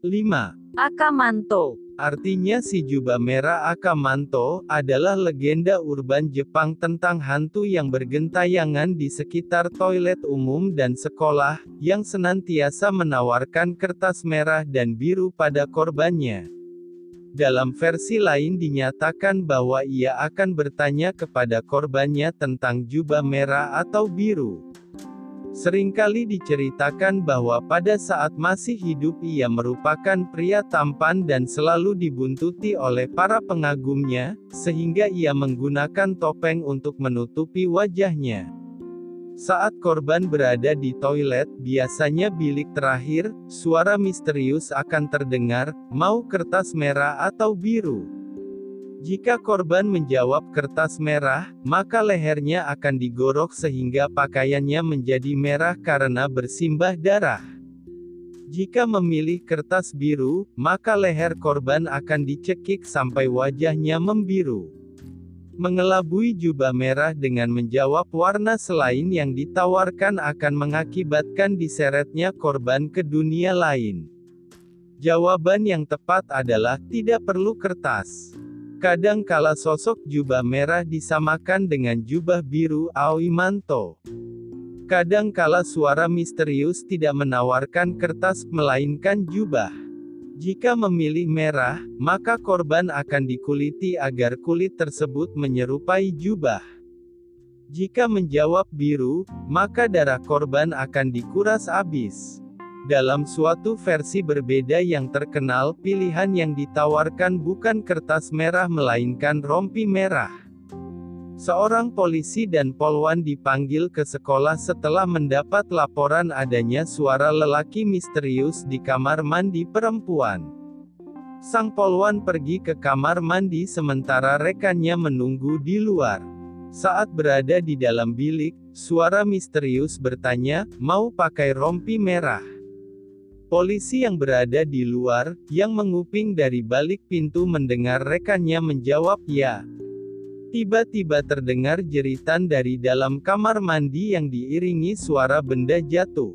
5. Akamanto Artinya si jubah merah Akamanto, adalah legenda urban Jepang tentang hantu yang bergentayangan di sekitar toilet umum dan sekolah, yang senantiasa menawarkan kertas merah dan biru pada korbannya. Dalam versi lain dinyatakan bahwa ia akan bertanya kepada korbannya tentang jubah merah atau biru. Seringkali diceritakan bahwa pada saat masih hidup ia merupakan pria tampan dan selalu dibuntuti oleh para pengagumnya, sehingga ia menggunakan topeng untuk menutupi wajahnya. Saat korban berada di toilet, biasanya bilik terakhir, suara misterius akan terdengar, mau kertas merah atau biru. Jika korban menjawab kertas merah, maka lehernya akan digorok sehingga pakaiannya menjadi merah karena bersimbah darah. Jika memilih kertas biru, maka leher korban akan dicekik sampai wajahnya membiru. Mengelabui jubah merah dengan menjawab warna selain yang ditawarkan akan mengakibatkan diseretnya korban ke dunia lain. Jawaban yang tepat adalah tidak perlu kertas. Kadang kala sosok jubah merah disamakan dengan jubah biru Aoi Manto. Kadang kala suara misterius tidak menawarkan kertas melainkan jubah. Jika memilih merah, maka korban akan dikuliti agar kulit tersebut menyerupai jubah. Jika menjawab biru, maka darah korban akan dikuras habis. Dalam suatu versi berbeda yang terkenal, pilihan yang ditawarkan bukan kertas merah melainkan rompi merah. Seorang polisi dan polwan dipanggil ke sekolah setelah mendapat laporan adanya suara lelaki misterius di kamar mandi perempuan. Sang polwan pergi ke kamar mandi sementara rekannya menunggu di luar. Saat berada di dalam bilik, suara misterius bertanya, "Mau pakai rompi merah?" Polisi yang berada di luar, yang menguping dari balik pintu mendengar rekannya menjawab ya. Tiba-tiba terdengar jeritan dari dalam kamar mandi yang diiringi suara benda jatuh.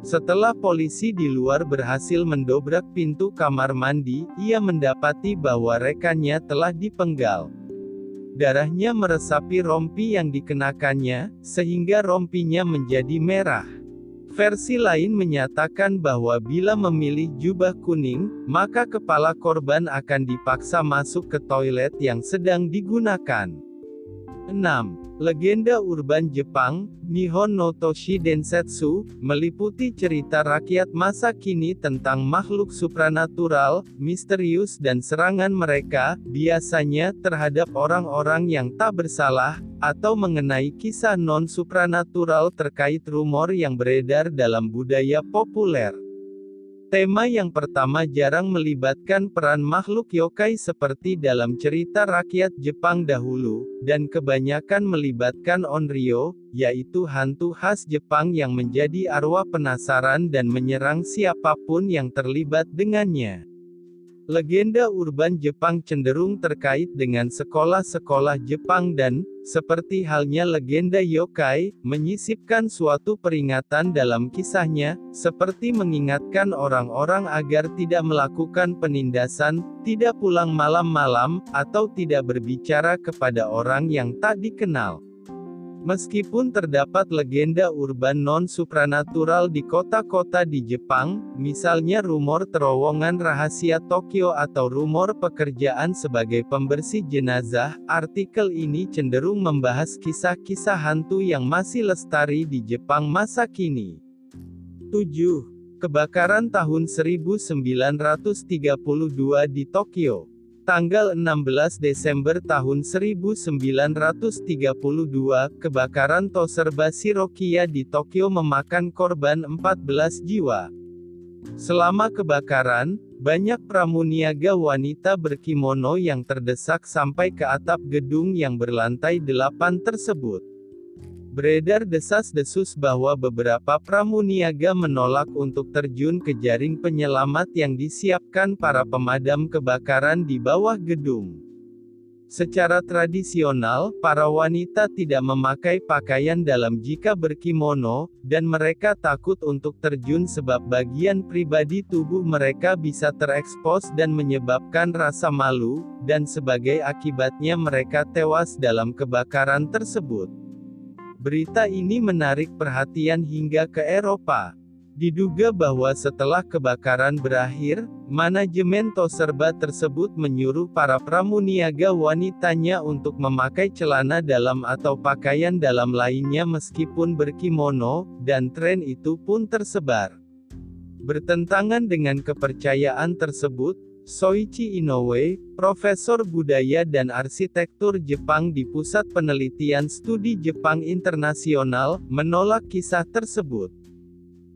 Setelah polisi di luar berhasil mendobrak pintu kamar mandi, ia mendapati bahwa rekannya telah dipenggal. Darahnya meresapi rompi yang dikenakannya, sehingga rompinya menjadi merah. Versi lain menyatakan bahwa bila memilih jubah kuning, maka kepala korban akan dipaksa masuk ke toilet yang sedang digunakan. 6. Legenda urban Jepang, Nihon no Toshi Densetsu, meliputi cerita rakyat masa kini tentang makhluk supranatural, misterius dan serangan mereka, biasanya terhadap orang-orang yang tak bersalah, atau mengenai kisah non-supranatural terkait rumor yang beredar dalam budaya populer. Tema yang pertama jarang melibatkan peran makhluk yokai seperti dalam cerita rakyat Jepang dahulu, dan kebanyakan melibatkan onryo, yaitu hantu khas Jepang yang menjadi arwah penasaran dan menyerang siapa pun yang terlibat dengannya. Legenda urban Jepang cenderung terkait dengan sekolah-sekolah Jepang dan, seperti halnya legenda yokai, menyisipkan suatu peringatan dalam kisahnya, seperti mengingatkan orang-orang agar tidak melakukan penindasan, tidak pulang malam-malam, atau tidak berbicara kepada orang yang tak dikenal. Meskipun terdapat legenda urban non-supranatural di kota-kota di Jepang, misalnya rumor terowongan rahasia Tokyo atau rumor pekerjaan sebagai pembersih jenazah, artikel ini cenderung membahas kisah-kisah hantu yang masih lestari di Jepang masa kini. 7. Kebakaran tahun 1932 di Tokyo Tanggal 16 Desember tahun 1932, kebakaran Toserba Shirokiya di Tokyo memakan korban 14 jiwa. Selama kebakaran, banyak pramuniaga wanita berkimono yang terdesak sampai ke atap gedung yang berlantai delapan tersebut. Beredar desas-desus bahwa beberapa pramuniaga menolak untuk terjun ke jaring penyelamat yang disiapkan para pemadam kebakaran di bawah gedung. Secara tradisional, para wanita tidak memakai pakaian dalam jika berkimono, dan mereka takut untuk terjun sebab bagian pribadi tubuh mereka bisa terekspos dan menyebabkan rasa malu, dan sebagai akibatnya mereka tewas dalam kebakaran tersebut. Berita ini menarik perhatian hingga ke Eropa. Diduga bahwa setelah kebakaran berakhir, manajemen Toserba tersebut menyuruh para pramuniaga wanitanya untuk memakai celana dalam atau pakaian dalam lainnya meskipun berkimono, dan tren itu pun tersebar. Bertentangan dengan kepercayaan tersebut, Soichi Inoue, profesor budaya dan arsitektur Jepang di Pusat Penelitian Studi Jepang Internasional, menolak kisah tersebut.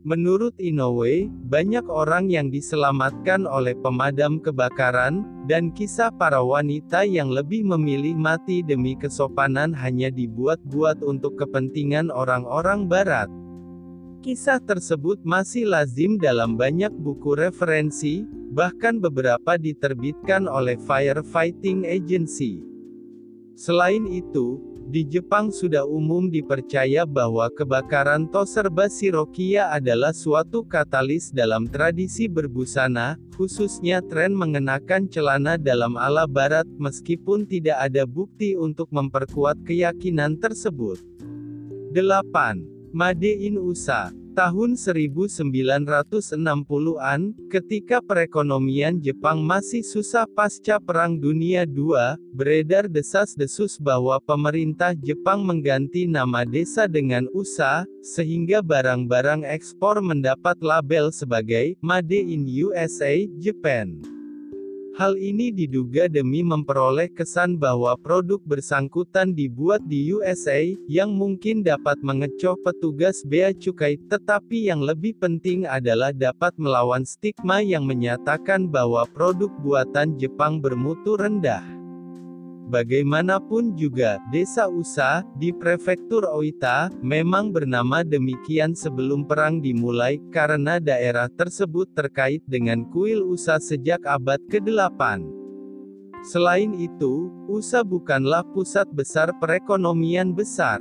Menurut Inoue, banyak orang yang diselamatkan oleh pemadam kebakaran, dan kisah para wanita yang lebih memilih mati demi kesopanan hanya dibuat-buat untuk kepentingan orang-orang Barat. Kisah tersebut masih lazim dalam banyak buku referensi, bahkan beberapa diterbitkan oleh Firefighting Agency. Selain itu, di Jepang sudah umum dipercaya bahwa kebakaran Toserba Shirokiya adalah suatu katalis dalam tradisi berbusana, khususnya tren mengenakan celana dalam ala barat, meskipun tidak ada bukti untuk memperkuat keyakinan tersebut. 8. Made in USA Tahun 1960-an, ketika perekonomian Jepang masih susah pasca Perang Dunia II, beredar desas-desus bahwa pemerintah Jepang mengganti nama desa dengan USA, sehingga barang-barang ekspor mendapat label sebagai Made in USA, Japan. Hal ini diduga demi memperoleh kesan bahwa produk bersangkutan dibuat di USA, yang mungkin dapat mengecoh petugas bea cukai, tetapi yang lebih penting adalah dapat melawan stigma yang menyatakan bahwa produk buatan Jepang bermutu rendah. Bagaimanapun juga, desa Usa, di prefektur Oita, memang bernama demikian sebelum perang dimulai, karena daerah tersebut terkait dengan kuil Usa sejak abad ke-8. Selain itu, Usa bukanlah pusat besar perekonomian besar.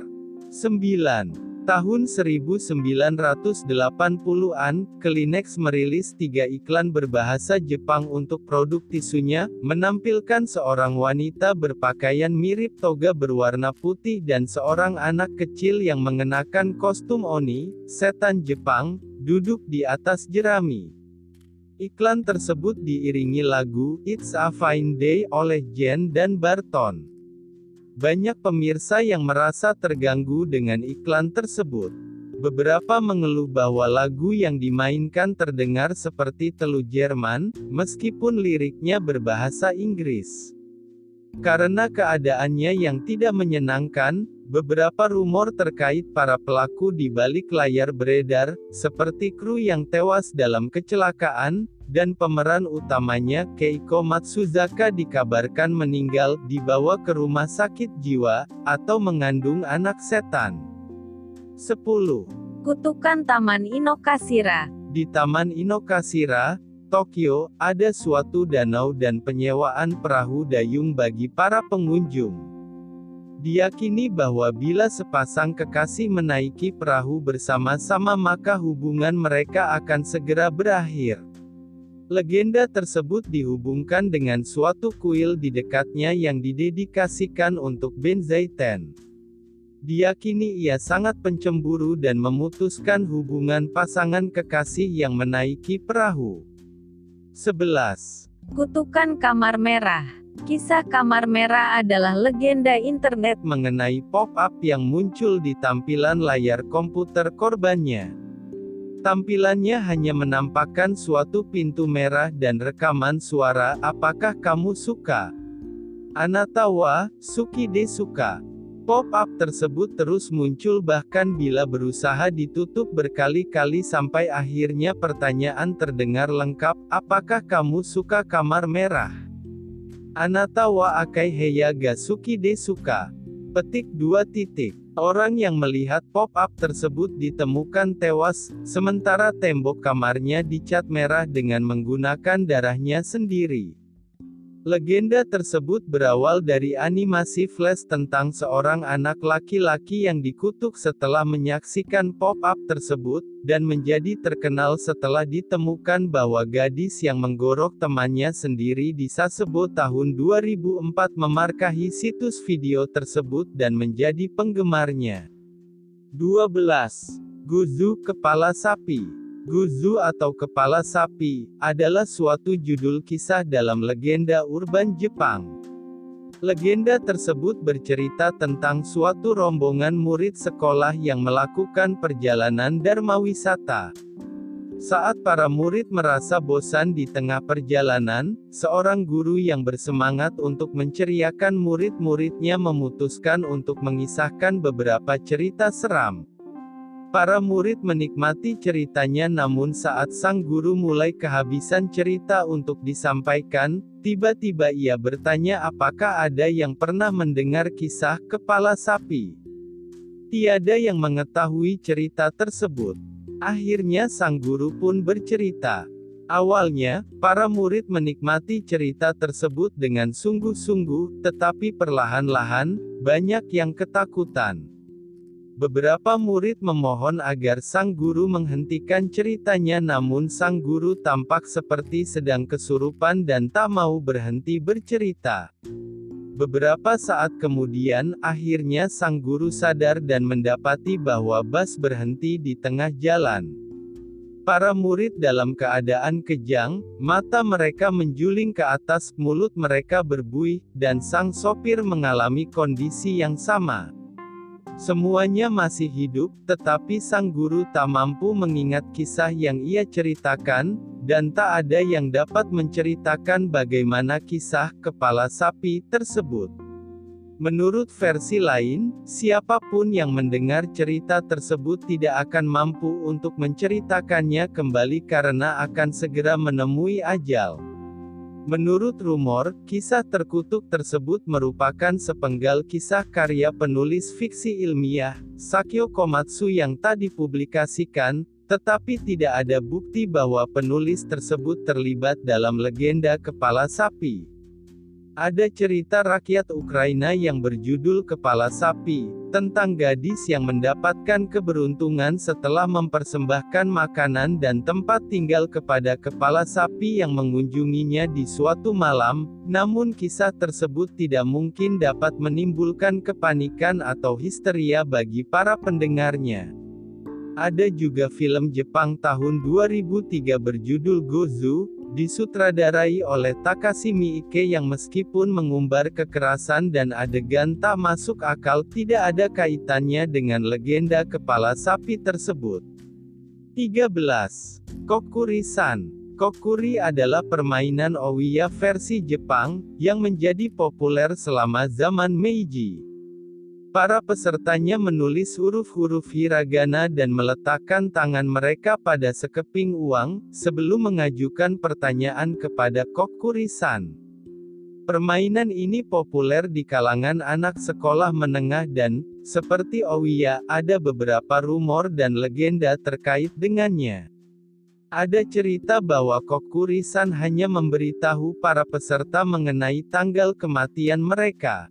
9. Tahun 1980-an, Kleenex merilis tiga iklan berbahasa Jepang untuk produk tisunya, menampilkan seorang wanita berpakaian mirip toga berwarna putih dan seorang anak kecil yang mengenakan kostum Oni, setan Jepang, duduk di atas jerami. Iklan tersebut diiringi lagu It's a Fine Day oleh Jen dan Barton. Banyak pemirsa yang merasa terganggu dengan iklan tersebut. Beberapa mengeluh bahwa lagu yang dimainkan terdengar seperti telu Jerman, meskipun liriknya berbahasa Inggris. Karena keadaannya yang tidak menyenangkan, Beberapa rumor terkait para pelaku di balik layar beredar, seperti kru yang tewas dalam kecelakaan, dan pemeran utamanya, Keiko Matsuzaka dikabarkan meninggal, dibawa ke rumah sakit jiwa, atau mengandung anak setan. 10. Kutukan Taman Inokashira Di Taman Inokashira, Tokyo, ada suatu danau dan penyewaan perahu dayung bagi para pengunjung. Diyakini bahwa bila sepasang kekasih menaiki perahu bersama-sama maka hubungan mereka akan segera berakhir. Legenda tersebut dihubungkan dengan suatu kuil di dekatnya yang didedikasikan untuk Benzaiten. Diyakini ia sangat pencemburu dan memutuskan hubungan pasangan kekasih yang menaiki perahu. 11. Kutukan Kamar Merah Kisah Kamar Merah adalah legenda internet mengenai pop-up yang muncul di tampilan layar komputer korbannya. Tampilannya hanya menampakkan suatu pintu merah dan rekaman suara, apakah kamu suka? Anatawa, Suki de suka. Pop-up tersebut terus muncul bahkan bila berusaha ditutup berkali-kali sampai akhirnya pertanyaan terdengar lengkap, apakah kamu suka kamar merah? Anata wa akai heya ga suki de suka. Petik 2 titik. Orang yang melihat pop-up tersebut ditemukan tewas, sementara tembok kamarnya dicat merah dengan menggunakan darahnya sendiri. Legenda tersebut berawal dari animasi flash tentang seorang anak laki-laki yang dikutuk setelah menyaksikan pop-up tersebut, dan menjadi terkenal setelah ditemukan bahwa gadis yang menggorok temannya sendiri di Sasebo tahun 2004 memarkahi situs video tersebut dan menjadi penggemarnya. 12. Guzu Kepala Sapi Guzu atau kepala sapi, adalah suatu judul kisah dalam legenda urban Jepang. Legenda tersebut bercerita tentang suatu rombongan murid sekolah yang melakukan perjalanan dharma wisata. Saat para murid merasa bosan di tengah perjalanan, seorang guru yang bersemangat untuk menceriakan murid-muridnya memutuskan untuk mengisahkan beberapa cerita seram. Para murid menikmati ceritanya namun saat sang guru mulai kehabisan cerita untuk disampaikan, tiba-tiba ia bertanya apakah ada yang pernah mendengar kisah kepala sapi. Tiada yang mengetahui cerita tersebut. Akhirnya sang guru pun bercerita. Awalnya, para murid menikmati cerita tersebut dengan sungguh-sungguh, tetapi perlahan-lahan, banyak yang ketakutan. Beberapa murid memohon agar sang guru menghentikan ceritanya namun sang guru tampak seperti sedang kesurupan dan tak mau berhenti bercerita. Beberapa saat kemudian, akhirnya sang guru sadar dan mendapati bahwa bus berhenti di tengah jalan. Para murid dalam keadaan kejang, mata mereka menjuling ke atas, mulut mereka berbuih, dan sang sopir mengalami kondisi yang sama. Semuanya masih hidup, tetapi sang guru tak mampu mengingat kisah yang ia ceritakan, dan tak ada yang dapat menceritakan bagaimana kisah kepala sapi tersebut. Menurut versi lain, siapa pun yang mendengar cerita tersebut tidak akan mampu untuk menceritakannya kembali karena akan segera menemui ajal. Menurut rumor, kisah terkutuk tersebut merupakan sepenggal kisah karya penulis fiksi ilmiah, Sakyo Komatsu yang tak dipublikasikan, tetapi tidak ada bukti bahwa penulis tersebut terlibat dalam legenda kepala sapi. Ada cerita rakyat Ukraina yang berjudul Kepala Sapi, tentang gadis yang mendapatkan keberuntungan setelah mempersembahkan makanan dan tempat tinggal kepada kepala sapi yang mengunjunginya di suatu malam, namun kisah tersebut tidak mungkin dapat menimbulkan kepanikan atau histeria bagi para pendengarnya. Ada juga film Jepang tahun 2003 berjudul Gozu, disutradarai oleh Takashi Miike yang meskipun mengumbar kekerasan dan adegan tak masuk akal tidak ada kaitannya dengan legenda kepala sapi tersebut. 13. Kokuri-san Kokuri adalah permainan Owiya versi Jepang, yang menjadi populer selama zaman Meiji. Para pesertanya menulis huruf-huruf hiragana dan meletakkan tangan mereka pada sekeping uang, sebelum mengajukan pertanyaan kepada Kokurisan. Permainan ini populer di kalangan anak sekolah menengah dan, seperti Owiya, ada beberapa rumor dan legenda terkait dengannya. Ada cerita bahwa Kokurisan hanya memberitahu para peserta mengenai tanggal kematian mereka.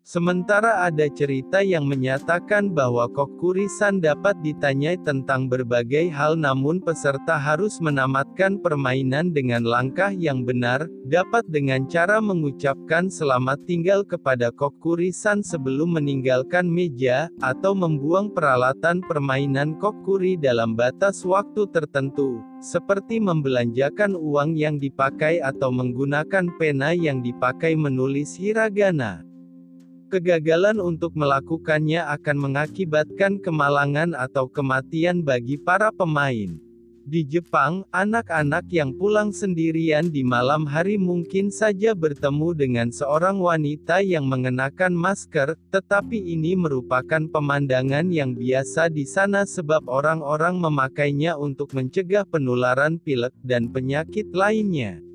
Sementara ada cerita yang menyatakan bahwa Kokurisan dapat ditanyai tentang berbagai hal namun peserta harus menamatkan permainan dengan langkah yang benar, dapat dengan cara mengucapkan selamat tinggal kepada Kokurisan sebelum meninggalkan meja, atau membuang peralatan permainan Kokuri dalam batas waktu tertentu, seperti membelanjakan uang yang dipakai atau menggunakan pena yang dipakai menulis hiragana. Kegagalan untuk melakukannya akan mengakibatkan kemalangan atau kematian bagi para pemain. Di Jepang, anak-anak yang pulang sendirian di malam hari mungkin saja bertemu dengan seorang wanita yang mengenakan masker, tetapi ini merupakan pemandangan yang biasa di sana sebab orang-orang memakainya untuk mencegah penularan pilek dan penyakit lainnya.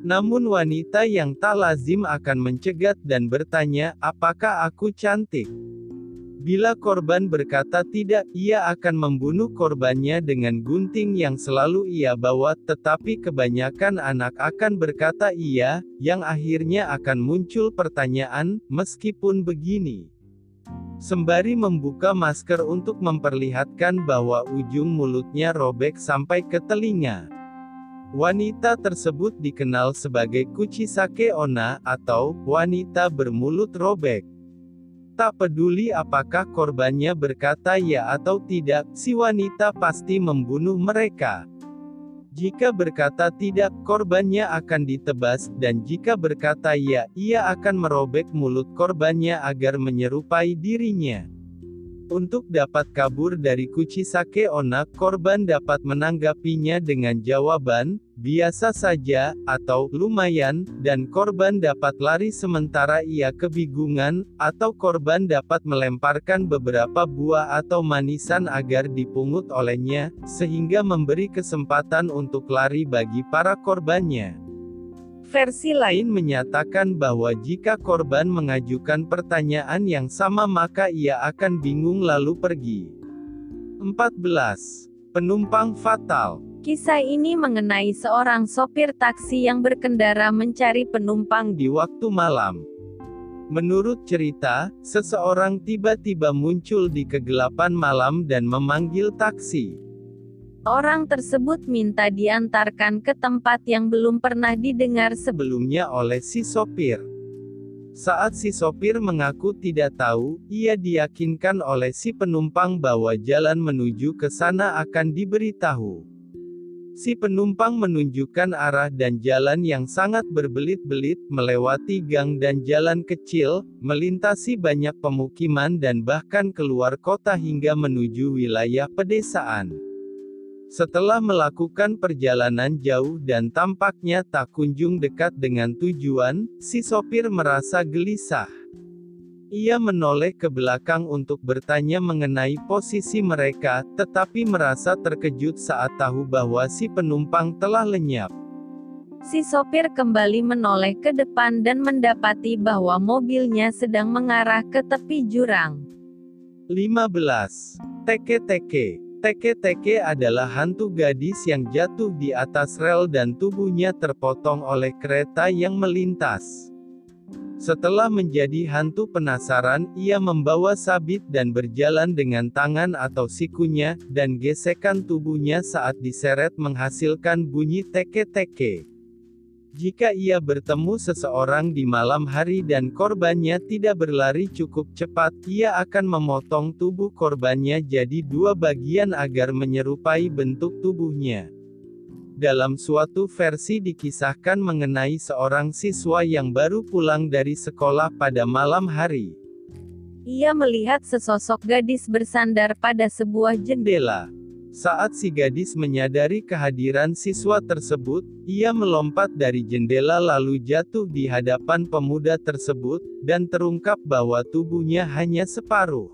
Namun wanita yang tak lazim akan mencegat dan bertanya, apakah aku cantik? Bila korban berkata tidak, ia akan membunuh korbannya dengan gunting yang selalu ia bawa, tetapi kebanyakan anak akan berkata iya, yang akhirnya akan muncul pertanyaan, meskipun begini. Sembari membuka masker untuk memperlihatkan bahwa ujung mulutnya robek sampai ke telinga. Wanita tersebut dikenal sebagai Kuchisake Ona, atau wanita bermulut robek. Tak peduli apakah korbannya berkata ya atau tidak, si wanita pasti membunuh mereka. Jika berkata tidak, korbannya akan ditebas, dan jika berkata ya, ia akan merobek mulut korbannya agar menyerupai dirinya. Untuk dapat kabur dari Kuchisake Ona, korban dapat menanggapinya dengan jawaban, biasa saja, atau lumayan, dan korban dapat lari sementara ia kebingungan, atau korban dapat melemparkan beberapa buah atau manisan agar dipungut olehnya, sehingga memberi kesempatan untuk lari bagi para korbannya. Versi lain menyatakan bahwa jika korban mengajukan pertanyaan yang sama maka ia akan bingung lalu pergi. 14. Penumpang fatal Kisah ini mengenai seorang sopir taksi yang berkendara mencari penumpang di waktu malam. Menurut cerita, seseorang tiba-tiba muncul di kegelapan malam dan memanggil taksi. Orang tersebut minta diantarkan ke tempat yang belum pernah didengar sebelumnya oleh si sopir. Saat si sopir mengaku tidak tahu, ia diyakinkan oleh si penumpang bahwa jalan menuju ke sana akan diberitahu. Si penumpang menunjukkan arah dan jalan yang sangat berbelit-belit, melewati gang dan jalan kecil, melintasi banyak pemukiman dan bahkan keluar kota hingga menuju wilayah pedesaan. Setelah melakukan perjalanan jauh dan tampaknya tak kunjung dekat dengan tujuan, si sopir merasa gelisah. Ia menoleh ke belakang untuk bertanya mengenai posisi mereka, tetapi merasa terkejut saat tahu bahwa si penumpang telah lenyap. Si sopir kembali menoleh ke depan dan mendapati bahwa mobilnya sedang mengarah ke tepi jurang. 15. Teke-teke Teke-teke adalah hantu gadis yang jatuh di atas rel dan tubuhnya terpotong oleh kereta yang melintas. Setelah menjadi hantu penasaran, ia membawa sabit dan berjalan dengan tangan atau sikunya, dan gesekan tubuhnya saat diseret menghasilkan bunyi teke-teke. Jika ia bertemu seseorang di malam hari dan korbannya tidak berlari cukup cepat, ia akan memotong tubuh korbannya jadi dua bagian agar menyerupai bentuk tubuhnya. Dalam suatu versi dikisahkan mengenai seorang siswa yang baru pulang dari sekolah pada malam hari. Ia melihat sesosok gadis bersandar pada sebuah jendela. Saat si gadis menyadari kehadiran siswa tersebut, ia melompat dari jendela lalu jatuh di hadapan pemuda tersebut, dan terungkap bahwa tubuhnya hanya separuh.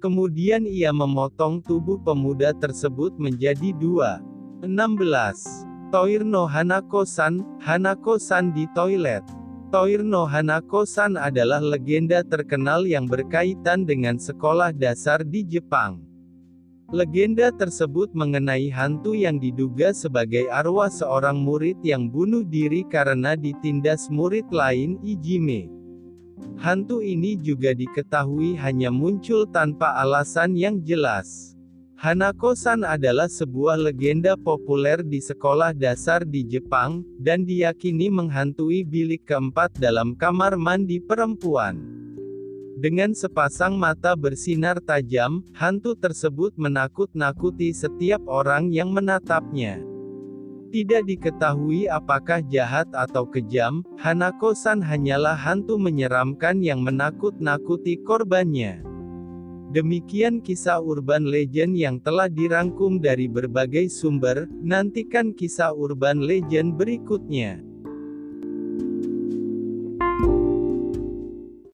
Kemudian ia memotong tubuh pemuda tersebut menjadi dua. 16. Toir no Hanako-san, Hanako-san di toilet. Toir no Hanako-san adalah legenda terkenal yang berkaitan dengan sekolah dasar di Jepang. Legenda tersebut mengenai hantu yang diduga sebagai arwah seorang murid yang bunuh diri karena ditindas murid lain Ijime. Hantu ini juga diketahui hanya muncul tanpa alasan yang jelas. Hanako-san adalah sebuah legenda populer di sekolah dasar di Jepang, dan diyakini menghantui bilik keempat dalam kamar mandi perempuan. Dengan sepasang mata bersinar tajam, hantu tersebut menakut-nakuti setiap orang yang menatapnya. Tidak diketahui apakah jahat atau kejam, Hanako-san hanyalah hantu menyeramkan yang menakut-nakuti korbannya. Demikian kisah urban legend yang telah dirangkum dari berbagai sumber, nantikan kisah urban legend berikutnya.